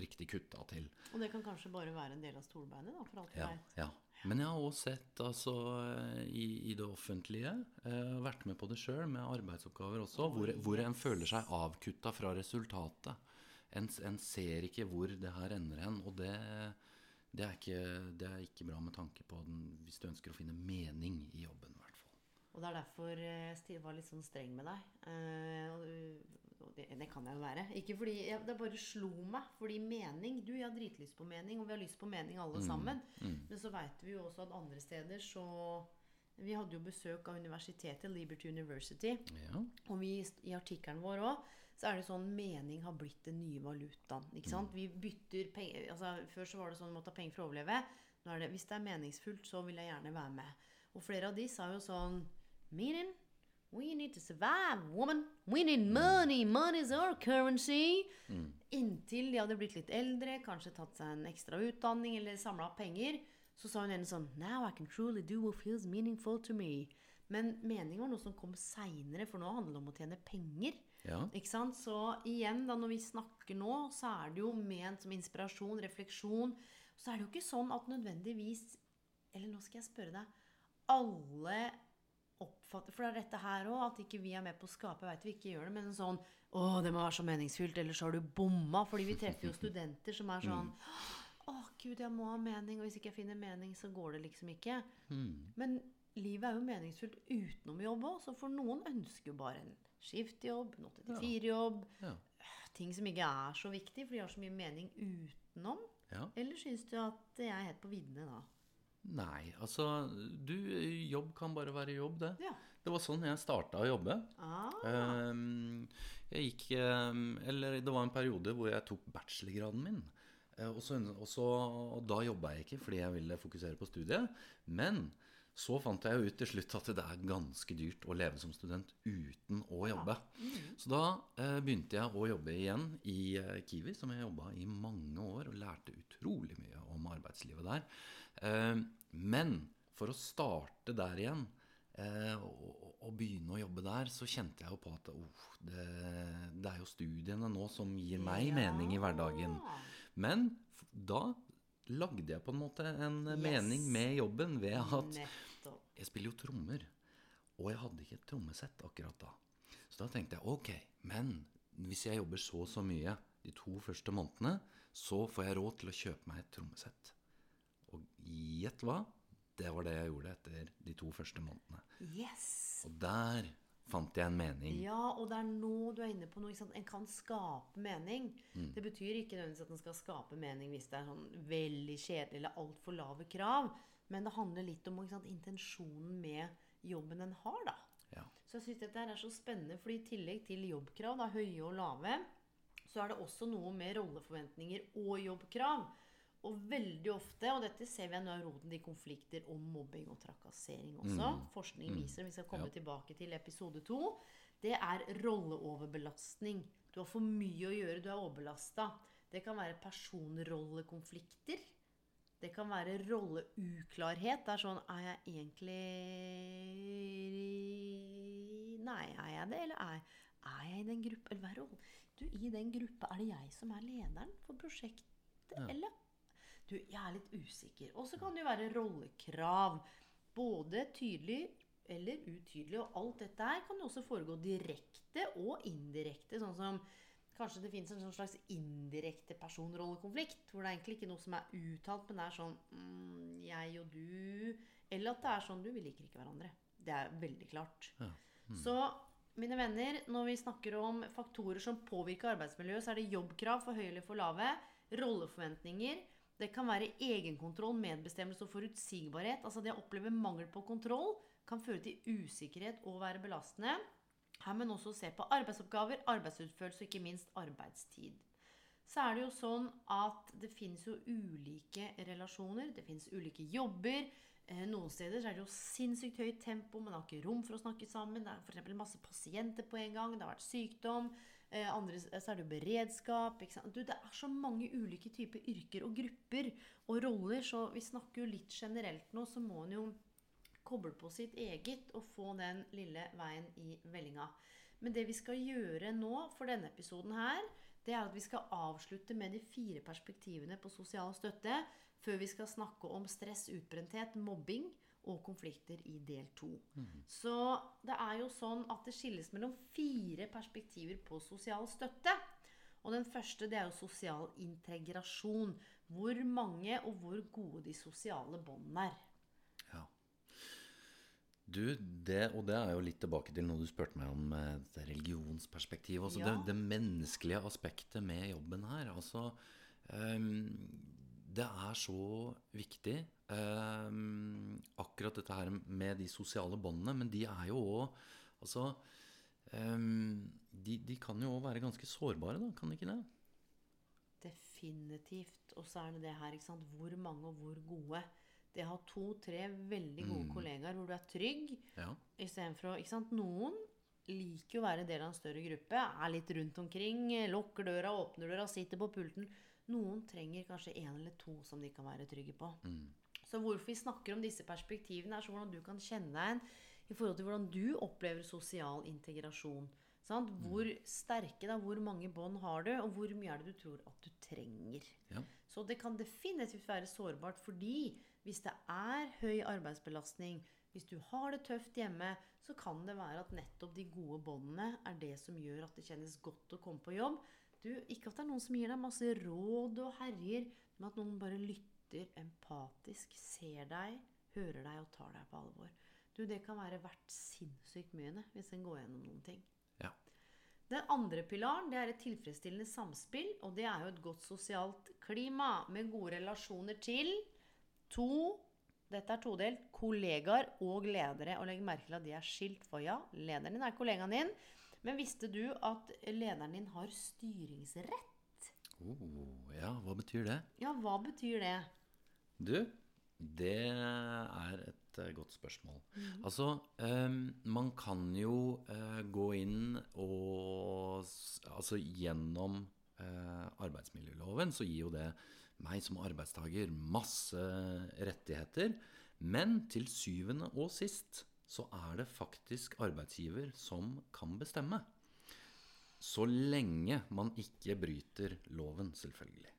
B: riktig kutta til.
A: Og det kan kanskje bare være en del av stolbeinet, da, for alt
B: Ja,
A: vet.
B: ja. Men jeg har også sett altså, i, i det offentlige, eh, vært med på det sjøl, med arbeidsoppgaver også, hvor, hvor en føler seg avkutta fra resultatet. En, en ser ikke hvor det her ender hen, og det, det, er ikke, det er ikke bra med tanke på den, hvis du ønsker å finne mening i jobben, i hvert fall.
A: Og det er derfor jeg var litt sånn streng med deg. Eh, og det, det kan jeg jo være. Ikke fordi jeg, Det bare slo meg. Fordi mening Du, jeg har dritlyst på mening, og vi har lyst på mening alle sammen. Men så veit vi jo også at andre steder så Vi hadde jo besøk av universitetet, Liberty University.
B: Ja,
A: Og vi, i artikkelen vår òg, så er det sånn mening har blitt den nye valutaen. Ikke sant? Vi bytter penger altså, Før så var det sånn du måtte ha penger for å overleve. Nå er det hvis det er meningsfullt, så vil jeg gjerne være med. Og flere av de sa jo sånn Meaning? We need to survive, woman. We need money. Money is our currency. Inntil de hadde blitt litt eldre, kanskje tatt seg en ekstra utdanning eller samla opp penger, så sa hun ene sånn Now I can truly do what feels meaningful to me. Men mening var noe som kom seinere, for nå handler det om å tjene penger.
B: Ja.
A: Ikke sant? Så igjen, da når vi snakker nå, så er det jo ment som inspirasjon, refleksjon. Så er det jo ikke sånn at nødvendigvis Eller nå skal jeg spørre deg Alle oppfatter For det er dette her òg, at ikke vi er med på å skape. Jeg vet vi ikke gjør det, men en sånn Å, det må være så meningsfylt, ellers har du bomma. Fordi vi treffer jo (laughs) studenter som er sånn Å, gud, jeg må ha mening, og hvis ikke jeg finner mening, så går det liksom ikke. Men livet er jo meningsfullt utenom jobb òg, så for noen ønsker jo bare en skiftjobb, en 8-4-jobb,
B: Ja.
A: ting som ikke er så viktig, for de har så mye mening utenom.
B: ja.
A: Eller syns du at jeg er helt på viddene da?
B: Nei, altså du, Jobb kan bare være jobb, det.
A: Ja.
B: Det var sånn jeg starta å jobbe.
A: Ah,
B: Ehm, jeg gikk ehm, Eller det var en periode hvor jeg tok bachelorgraden min. Eh, og, så, og, så, og da jobba jeg ikke fordi jeg ville fokusere på studiet. Men så fant jeg jo ut til slutt at det er ganske dyrt å leve som student uten å jobbe. Så da eh, begynte jeg å jobbe igjen i eh, Kiwi, som jeg jobba i mange år, og lærte utrolig mye om arbeidslivet der. Eh, men for å starte der igjen eh, og, og- begynne å jobbe der, så kjente jeg jo på at oh, det, det er jo studiene nå som gir meg mening i hverdagen. Men da lagde jeg på en måte en eh,
A: Yes.
B: mening med jobben ved at
A: nettopp.
B: jeg spiller jo trommer, og jeg hadde ikke et trommesett akkurat da. Så da tenkte jeg ok, men hvis jeg jobber så og så mye de to første månedene, så får jeg råd til å kjøpe meg et trommesett. Og gjett hva? Det var det jeg gjorde etter de to første månedene.
A: Yes!
B: Og der fant jeg en mening.
A: Ja, og det er nå du er inne på noe. En kan skape mening.
B: Mm.
A: Det betyr ikke nødvendigvis at en skal skape mening hvis det er sånn veldig kjedelig eller altfor lave krav. Men det handler litt om sant, intensjonen med jobben en har, da.
B: Ja.
A: Så jeg syns dette her er så spennende, for i tillegg til jobbkrav, da, høye og lave, så er det også noe med rolleforventninger og jobbkrav. Og veldig ofte, og dette ser vi er noe av roten i konflikter om mobbing og trakassering også, forskning viser, vi skal komme
B: Ja.
A: tilbake til episode to, det er rolleoverbelastning. Du har for mye å gjøre, du er overbelasta. Det kan være personrollekonflikter. Det kan være rolleuklarhet. Det er sånn Er jeg egentlig Nei, er jeg det, eller er, er jeg i den gruppa? Eller hva er rollen? Du, i den gruppa, er det jeg som er lederen for prosjektet, eller? Du, jeg er litt usikker. Og så kan det jo være rollekrav. Både tydelig eller utydelig. Og alt dette her kan jo også foregå direkte og indirekte. Sånn som kanskje det finnes en sånn slags indirekte personrollekonflikt. Hvor det er egentlig ikke noe som er uttalt, men det er sånn mm, jeg og du Eller at det er sånn du, vi liker ikke hverandre. Det er veldig klart. Så mine venner, når vi snakker om faktorer som påvirker arbeidsmiljøet, så er det jobbkrav for høye eller for lave, rolleforventninger, det kan være egenkontroll, medbestemmelse og forutsigbarhet. Altså det å oppleve mangel på kontroll kan føre til usikkerhet og være belastende. Her må en også se på arbeidsoppgaver, arbeidsutførelse og ikke minst arbeidstid. Så er det jo sånn at det finnes jo ulike relasjoner, det finnes ulike jobber. Eh, Noen steder er det jo sinnssykt høyt tempo, man har ikke rom for å snakke sammen. Det er f.eks. masse pasienter på en gang, det har vært sykdom. Eh, andre så er det jo beredskap. Du, det er så mange ulike typer yrker og grupper og roller, så vi snakker jo litt generelt nå, så må en jo koble på sitt eget og få den lille veien i vellinga. Men det vi skal gjøre nå for denne episoden her, det er at vi skal avslutte med de fire perspektivene på sosial støtte før vi skal snakke om stress, utbrenthet, mobbing og konflikter i del to. Så det er jo sånn at det skilles mellom fire perspektiver på sosial støtte. Og den første det er jo sosial integrasjon. Hvor mange og hvor gode de sosiale båndene er.
B: Ja. Du, det, og det er jo litt tilbake til noe du spurte meg om eh, det religionsperspektivet. Altså
A: Ja.
B: det, det menneskelige aspektet med jobben her. Altså um, Det er så viktig. Ehm, akkurat dette her med de sosiale båndene. Men de er jo òg Altså ehm, de, de kan jo òg være ganske sårbare, da. Kan de ikke det?
A: Definitivt. Og så er det det her, ikke sant. Hvor mange og hvor gode. Det å ha to-tre veldig gode kollegaer hvor du er trygg,
B: Ja.
A: istedenfor å Ikke sant. Noen liker jo å være del av en større gruppe, er litt rundt omkring, lukker døra, åpner døra, sitter på pulten. Noen trenger kanskje en eller to som de kan være trygge på. Så hvorfor vi snakker om disse perspektivene, er så hvordan du kan kjenne deg igjen i forhold til hvordan du opplever sosial integrasjon. Sant? Hvor sterke, da, hvor mange bånd har du, og hvor mye er det du tror at du trenger.
B: Ja.
A: Så det kan definitivt være sårbart fordi hvis det er høy arbeidsbelastning, Hvis du har det tøft hjemme, så kan det være at nettopp de gode båndene er det som gjør at det kjennes godt å komme på jobb. Du, ikke at det er noen som gir deg masse råd og herjer, men at noen bare lytter empatisk, ser deg, hører deg og tar deg på alvor. Du, det kan være verdt sinnssykt mye det, hvis en går gjennom noen ting.
B: Ja.
A: Den andre pilaren det er et tilfredsstillende samspill, og det er jo et godt sosialt klima med gode relasjoner til to dette er todelt kollegaer og ledere. Og legg merke til at de er skilt, for ja, lederen din er kollegaen din. Men visste du at lederen din har styringsrett?
B: Oh, ja, hva betyr det?
A: Ja, hva betyr det?
B: Du, det er et uh, godt spørsmål. Altså, um, man kan jo uh, gå inn og Altså gjennom uh, arbeidsmiljøloven så gir jo det meg som arbeidstaker masse rettigheter. Men til syvende og sist så er det faktisk arbeidsgiver som kan bestemme. Så lenge man ikke bryter loven, selvfølgelig.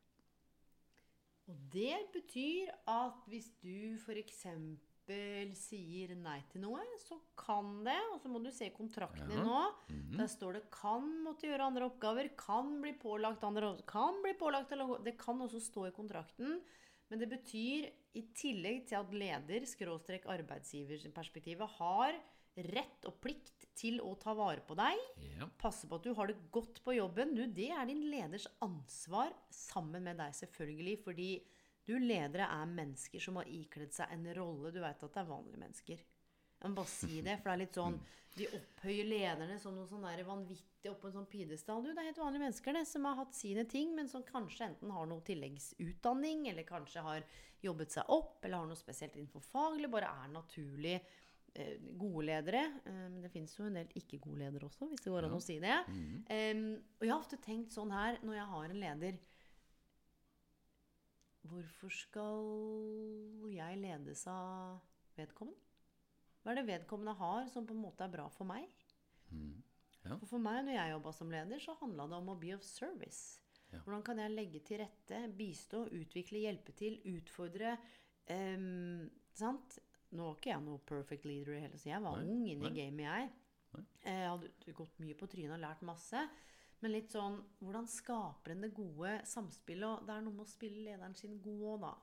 A: Og det betyr at hvis du f.eks. sier nei til noe, så kan det, og så må du se kontrakten din nå, der står det 'kan måtte gjøre andre oppgaver', 'kan bli pålagt andre oppgaver', 'kan bli pålagt Det kan også stå i kontrakten. Men det betyr, i tillegg til at leder-arbeidsgiverperspektivet har rett og plikt til å ta vare på deg,
B: Ja.
A: passe på at du har det godt på jobben, du, det er din leders ansvar sammen med deg, selvfølgelig. Fordi du ledere er mennesker som har ikledd seg en rolle. Du veit at det er vanlige mennesker. Jeg må bare si det, for det er litt sånn (laughs) De opphøyer lederne som noe sånn vanvittig oppå en sånn pidestall. Du, det er helt vanlige mennesker det, som har hatt sine ting, men som kanskje enten har noe tilleggsutdanning, eller kanskje har jobbet seg opp, eller har noe spesielt innenfor fag, eller bare er naturlig gode ledere. Eh, Men det fins jo en del ikke-gode ledere også, hvis det går an å si det. Em, og jeg har ofte tenkt sånn her når jeg har en leder Hvorfor skal jeg ledes av vedkommende? Hva er det vedkommende har som på en måte er bra for meg?
B: Ja.
A: For, for meg, når jeg jobba som leder, så handla det om å be of service.
B: Ja.
A: Hvordan kan jeg legge til rette, bistå, utvikle, hjelpe til, utfordre? Um, sant? Nå var ikke jeg noe perfect leader i hele tida. jeg var
B: Nei,
A: ung inne i gamet, jeg.
B: Nei.
A: Eh, Jeg hadde gått mye på trynet og lært masse. Men litt sånn Hvordan skaper en det gode samspillet? Og det er noe med å spille lederen sin god òg, da.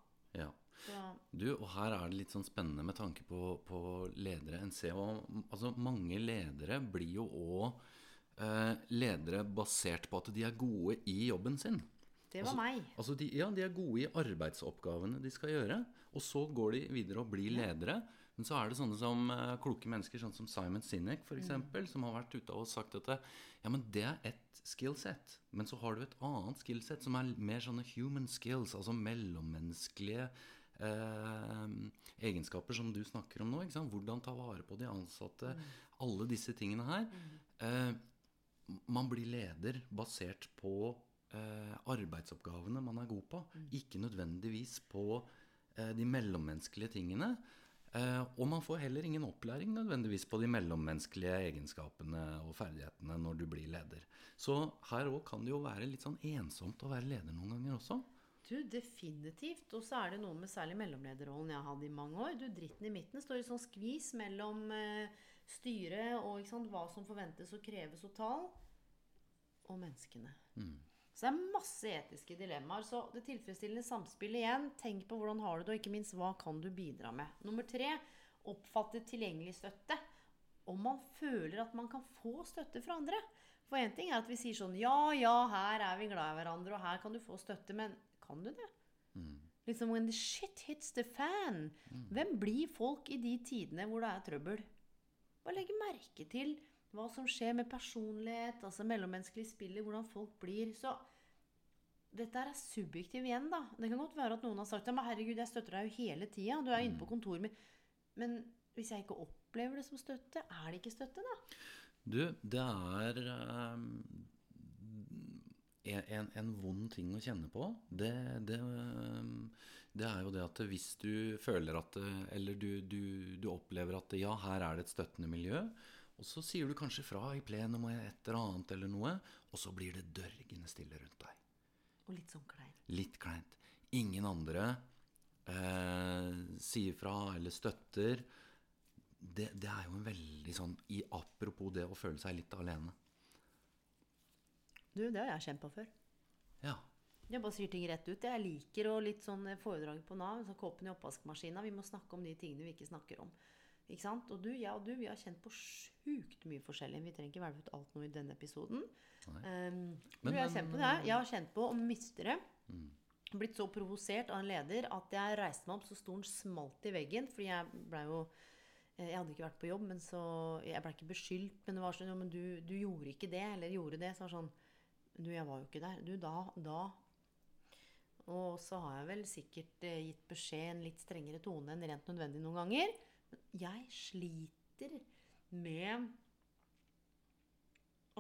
B: ja.
A: Så,
B: Du, og her er det litt sånn spennende med tanke på, på ledere. En ser altså Mange ledere blir jo òg eh, ledere basert på at de er gode i jobben sin.
A: Det var
B: Altså-
A: meg.
B: Altså de, ja, de er gode i arbeidsoppgavene de skal gjøre. Og så går de videre og blir ledere. Men så er det sånne som uh, kloke mennesker, sånn som Simon Sinek f.eks., eksempel som har vært ute og sagt at det, ja, men det er ett skillset. Men så har du et annet skillset som er mer sånne human skills, altså mellommenneskelige eh, egenskaper som du snakker om nå. Hvordan ta vare på de ansatte. Alle disse tingene her. Eh, man blir leder basert på eh, arbeidsoppgavene man er god på, ikke nødvendigvis på eh, de mellommenneskelige tingene. Eh, og man får heller ingen opplæring nødvendigvis på de mellommenneskelige egenskapene og ferdighetene når du blir leder. Så her òg kan det jo være litt sånn ensomt å være leder noen ganger også.
A: Du, definitivt. Og så er det noe med særlig mellomlederrollen jeg hadde i mange år. Du, dritten i midten står i sånn skvis mellom eh, styret og sant, hva som forventes og kreves og tal, og menneskene. Så det er masse etiske dilemmaer. Så det tilfredsstillende samspillet igjen. Tenk på hvordan har du det, og ikke minst hva kan du bidra med. Nummer tre oppfatte tilgjengelig støtte. Om man føler at man kan få støtte fra andre. For én ting er at vi sier sånn Ja, ja, her er vi glad i hverandre, og her kan du få støtte. Men kan du det? Liksom when the shit hits the fan. Hvem blir folk i de tidene hvor det er trøbbel? Bare legge merke til hva som skjer med personlighet, altså mellommenneskelig spill, hvordan folk blir. Så dette er subjektivt igjen, da. Det kan godt være at noen har sagt ja, men herregud, jeg støtter deg jo hele tida. Du er inne på kontoret mitt. Men hvis jeg ikke opplever det som støtte, er det ikke støtte, da?
B: Du, det er um, en, en, en vond ting å kjenne på. Det, det, ehm, det er jo det at hvis du føler at Eller du, du, du opplever at ja, her er det et støttende miljø. Og så sier du kanskje fra i plenum og et eller annet eller noe, og så blir det dørgende stille rundt deg.
A: Og litt sånn kleint.
B: Litt kleint. Ingen andre eh, sier fra eller støtter. det, det er jo en veldig sånn i Apropos det å føle seg litt alene.
A: Du, det har jeg kjent på før.
B: Ja.
A: Jeg bare sier ting rett ut. Jeg liker å litt sånn foredrag på Nav. Så kåpen i oppvaskmaskina. Vi må snakke om de tingene vi ikke snakker om. Ikke sant? Og du, jeg og du, vi har kjent på sjukt mye forskjellig. Vi trenger ikke velge ut alt nå i denne episoden. Um,
B: Men-
A: jeg har kjent på det.
B: men-
A: Jeg har kjent på å miste det. Blitt så provosert av en leder at jeg reiste meg opp så stolen smalt i veggen. Fordi jeg blei jo eh, Jeg hadde ikke vært på jobb, men så Jeg blei ikke beskyldt, men det var sånn Jo, men du, du gjorde ikke det, eller gjorde det. Så var det sånn Du, jeg var jo ikke der. Du, da Da og så har jeg vel sikkert eh, gitt beskjed i en litt strengere tone enn rent nødvendig noen ganger. Jeg sliter med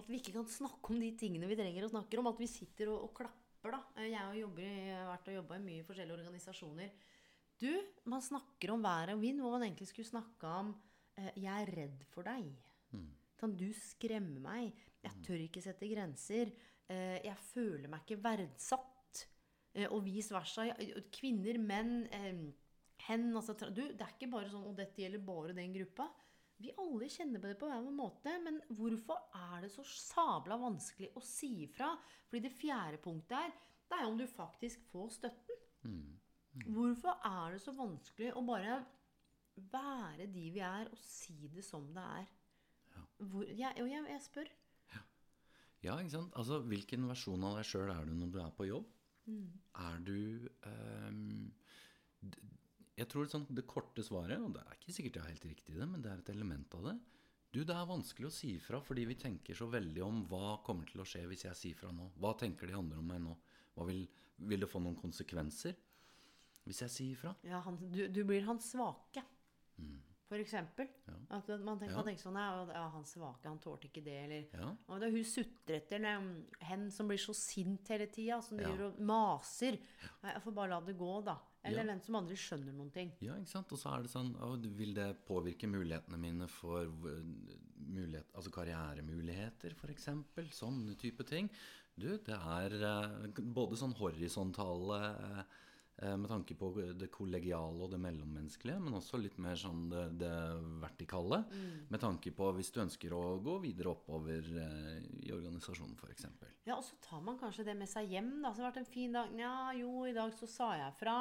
A: at vi ikke kan snakke om de tingene vi trenger å snakke om. At vi sitter og, og klapper, da. Eh, Jeg har, vært og jobba i mye forskjellige organisasjoner. Du, man snakker om vær og vind, hvor man egentlig skulle snakke om eh, 'Jeg er redd for deg'. Sånn, du skremmer meg. Jeg tør ikke sette grenser. Eh, jeg føler meg ikke verdsatt. Eh, og vice versa. Kvinner, menn, eh, hen altså, du, Det er ikke bare sånn og dette gjelder bare den gruppa. Vi alle kjenner på det på hver vår måte. Men hvorfor er det så sabla vanskelig å si ifra? Fordi det fjerde punktet er det er jo om du faktisk får støtten. Hvorfor er det så vanskelig å bare være de vi er, og si det som det er? Hvor, jeg, og jeg, jeg spør.
B: Ja, ikke sant? Altså, hvilken versjon av deg sjøl er du når du er på jobb? Er du um, Jeg tror sånn, det korte svaret, og det er ikke sikkert jeg har helt riktig i det, men det er et element av det. Du, det er vanskelig å si fra fordi vi tenker så veldig om hva kommer til å skje hvis jeg sier fra nå. Hva tenker de andre om meg nå? Vil, vil det få noen konsekvenser hvis jeg sier fra?
A: Ja, han, du, du blir han svake. For eksempel. At man tenker,
B: Ja.
A: tenker sånn ja, ja, han svake, han tålte ikke det, eller
B: Ja.
A: Og det er hun sutrer um, hen som blir så sint hele tida, som
B: Ja.
A: gjør, og maser. Jeg får bare la det gå, da. Eller
B: Ja.
A: den som aldri skjønner noen ting.
B: Ja, ikke sant? Og så er det sånn å, Vil det påvirke mulighetene mine for v- mulighet, altså karrieremuligheter, f.eks.? Sånne type ting. Du, det er eh, både sånn horisontale eh, med tanke på det kollegiale og det mellommenneskelige, men også litt mer sånn det, det vertikale. Med tanke på hvis du ønsker å gå videre oppover eh, i organisasjonen, f.eks.
A: Ja, og så tar man kanskje det med seg hjem. da, så har det vært en fin dag. Ja, jo, i dag så sa jeg fra.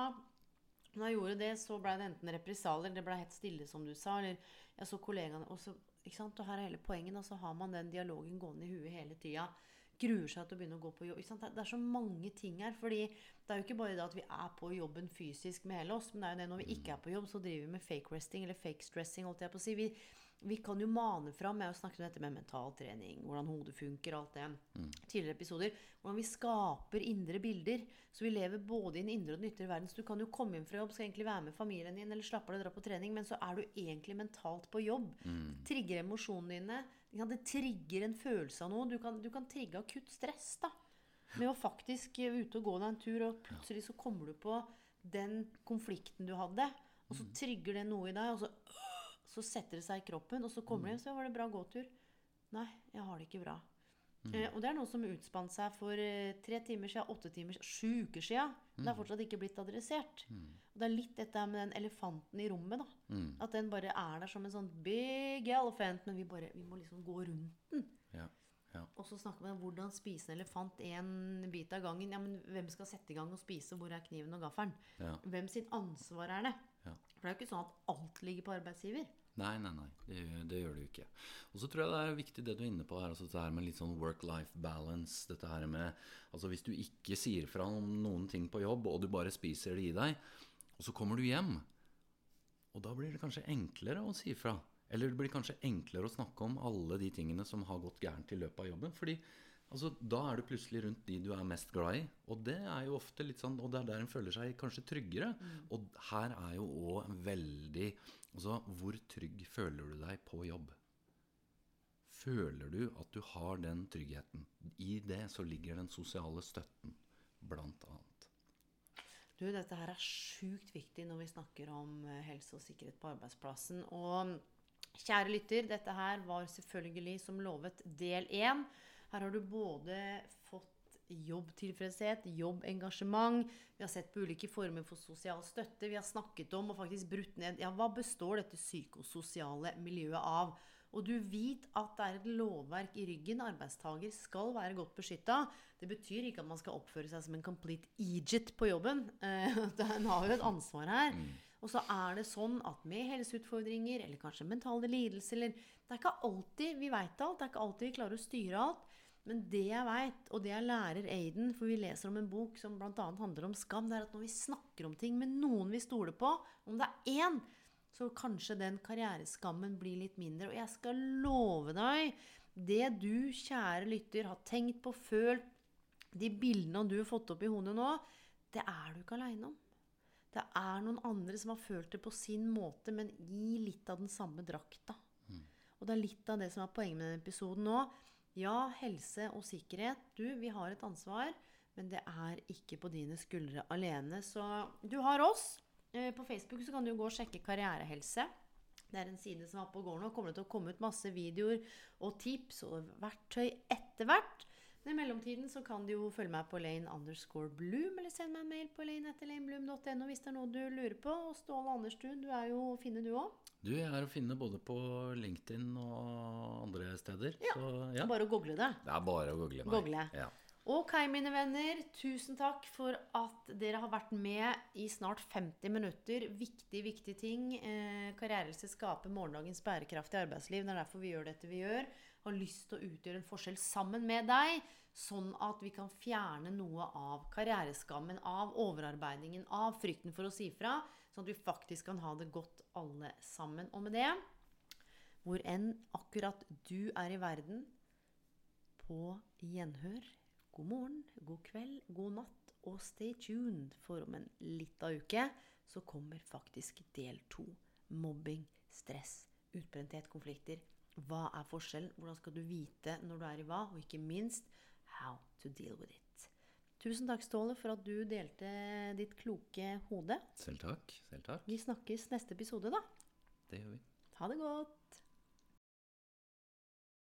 A: Når jeg gjorde det, så ble det enten represalier, det ble helt stille, som du sa, eller jeg så kollegaene og så, ikke sant, Og her er hele poenget, og så har man den dialogen gående i huet hele tida. Gruer seg til å begynne å gå på jobb. Det er- så mange ting her. fordi det er jo ikke bare det at vi er på jobben fysisk med hele oss, men det er jo det når vi ikke er på jobb, så driver vi med fake resting eller fake stressing. holdt jeg på å si. Vi, vi kan jo mane fram Jeg har snakket om dette med mental trening, hvordan hodet funker, alt det. Tidligere episoder. Hvordan vi skaper indre bilder. Så vi lever både i den indre og den ytre verden. Så du kan jo komme hjem fra jobb, skal egentlig være med familien din, eller slappe av og dra på trening, men så er du egentlig mentalt på jobb. Mm. trigger emosjonene dine. Det trigger en følelse av noe. Du kan, du kan trigge akutt stress, da. Med å faktisk eh, ute og gå deg en tur, og plutselig så kommer du på den konflikten du hadde, og så trigger det noe i deg, og så så setter det seg i kroppen, og så kommer du hjem, så var det bra gåtur. Nei, jeg har det ikke bra. Eh, og det er noe som utspant seg for eh, tre timer siden, åtte timer siden, sju uker siden. Men det er fortsatt ikke blitt adressert. Og det er litt dette med den elefanten i rommet, da. At den bare er der som en sånn big elephant, men vi, bare, vi må liksom gå rundt den.
B: Ja. Ja.
A: Og så snakker vi om hvordan spise en elefant én bit av gangen. Ja, men hvem skal sette i gang og spise? Hvor er kniven og gaffelen?
B: Ja.
A: Hvem sitt ansvar er det?
B: Ja.
A: For det er jo ikke sånn at alt ligger på arbeidsgiver.
B: Nei, nei, nei. Det, det gjør du ikke. Og så tror jeg det er viktig det du er inne på her, altså dette her med litt sånn work-life balance. Dette her med Altså hvis du ikke sier fra om noen ting på jobb, og du bare spiser det i deg, og så kommer du hjem, og da blir det kanskje enklere å si fra. Eller det blir kanskje enklere å snakke om alle de tingene som har gått gærent i løpet av jobben. Fordi altså, da er du plutselig rundt de du er mest glad i. Og det er jo ofte litt sånn, og det er der en føler seg kanskje tryggere. Og her er jo òg veldig Altså, hvor trygg føler du deg på jobb? Føler du at du har den tryggheten? I det så ligger den sosiale støtten, blant annet.
A: Du, dette her er sjukt viktig når vi snakker om eh, helse og sikkerhet på arbeidsplassen. Og kjære lytter, dette her var selvfølgelig som lovet del én. Her har du både fått jobbtilfredshet, jobbengasjement. Vi har sett på ulike former for sosial støtte. Vi har snakket om og faktisk brutt ned ja, hva består dette psykososiale miljøet av. Og du vet at det er et lovverk i ryggen. Arbeidstaker skal være godt beskytta. Det betyr ikke at man skal oppføre seg som en complete Egypt på jobben. (laughs) en har jo et ansvar her. Og så er det sånn at med helseutfordringer, eller kanskje mentale lidelser eller Det er ikke alltid vi veit alt. Det er ikke alltid vi klarer å styre alt. Men det jeg veit, og det jeg lærer Aiden, for vi leser om en bok som bl.a. handler om skam, det er at når vi snakker om ting med noen vi stoler på, om det er én, så kanskje den karriereskammen blir litt mindre. Og jeg skal love deg, det du, kjære lytter, har tenkt på, følt, de bildene du har fått opp i hodet nå, det er du ikke aleine om. Det er noen andre som har følt det på sin måte, men i litt av den samme drakta. Og det er litt av det som er poenget med denne episoden nå. Ja, helse og sikkerhet. Du, vi har et ansvar, men det er ikke på dine skuldre alene. Så du har oss. Eh, På Facebook så kan du gå og sjekke Karrierehelse. Det er en side som er på går nå. Kommer det til å komme ut masse videoer og tips og verktøy etter hvert. Men i mellomtiden så kan du jo følge meg på Lane underscore Bloom, eller send meg en mail på lane etter lanebloom.no hvis det er noe du lurer på. Og Ståle Anderstuen, du er jo å finne du òg.
B: Du, jeg er å finne både på LinkedIn og andre steder.
A: Ja,
B: Så ja,
A: Bare å google det.
B: det er bare å google meg.
A: Google.
B: Ja.
A: Ok, mine venner. Tusen takk for at dere har vært med i snart 50 minutter. Viktig, viktig ting. Eh, Karrierelse skaper morgendagens bærekraftige arbeidsliv. Det er derfor vi gjør dette vi gjør. Har lyst til å utgjøre en forskjell sammen med deg, sånn at vi kan fjerne noe av karriereskammen, av overarbeidingen, av frykten for å si fra, sånn at vi faktisk kan ha det godt alle sammen. Og med det, hvor enn akkurat du er i verden, på gjenhør. God morgen, god kveld, god natt, og stay tuned, for om en lita uke så kommer faktisk del to. Mobbing, stress, utbrenthet, konflikter. Hva er forskjellen? Hvordan skal du vite når du er i hva? Og ikke minst how to deal with it. Tusen takk, Ståle, for at du delte ditt kloke hode.
B: Selv takk. Selv takk.
A: Vi snakkes neste episode, da.
B: Det gjør vi.
A: Ha det godt.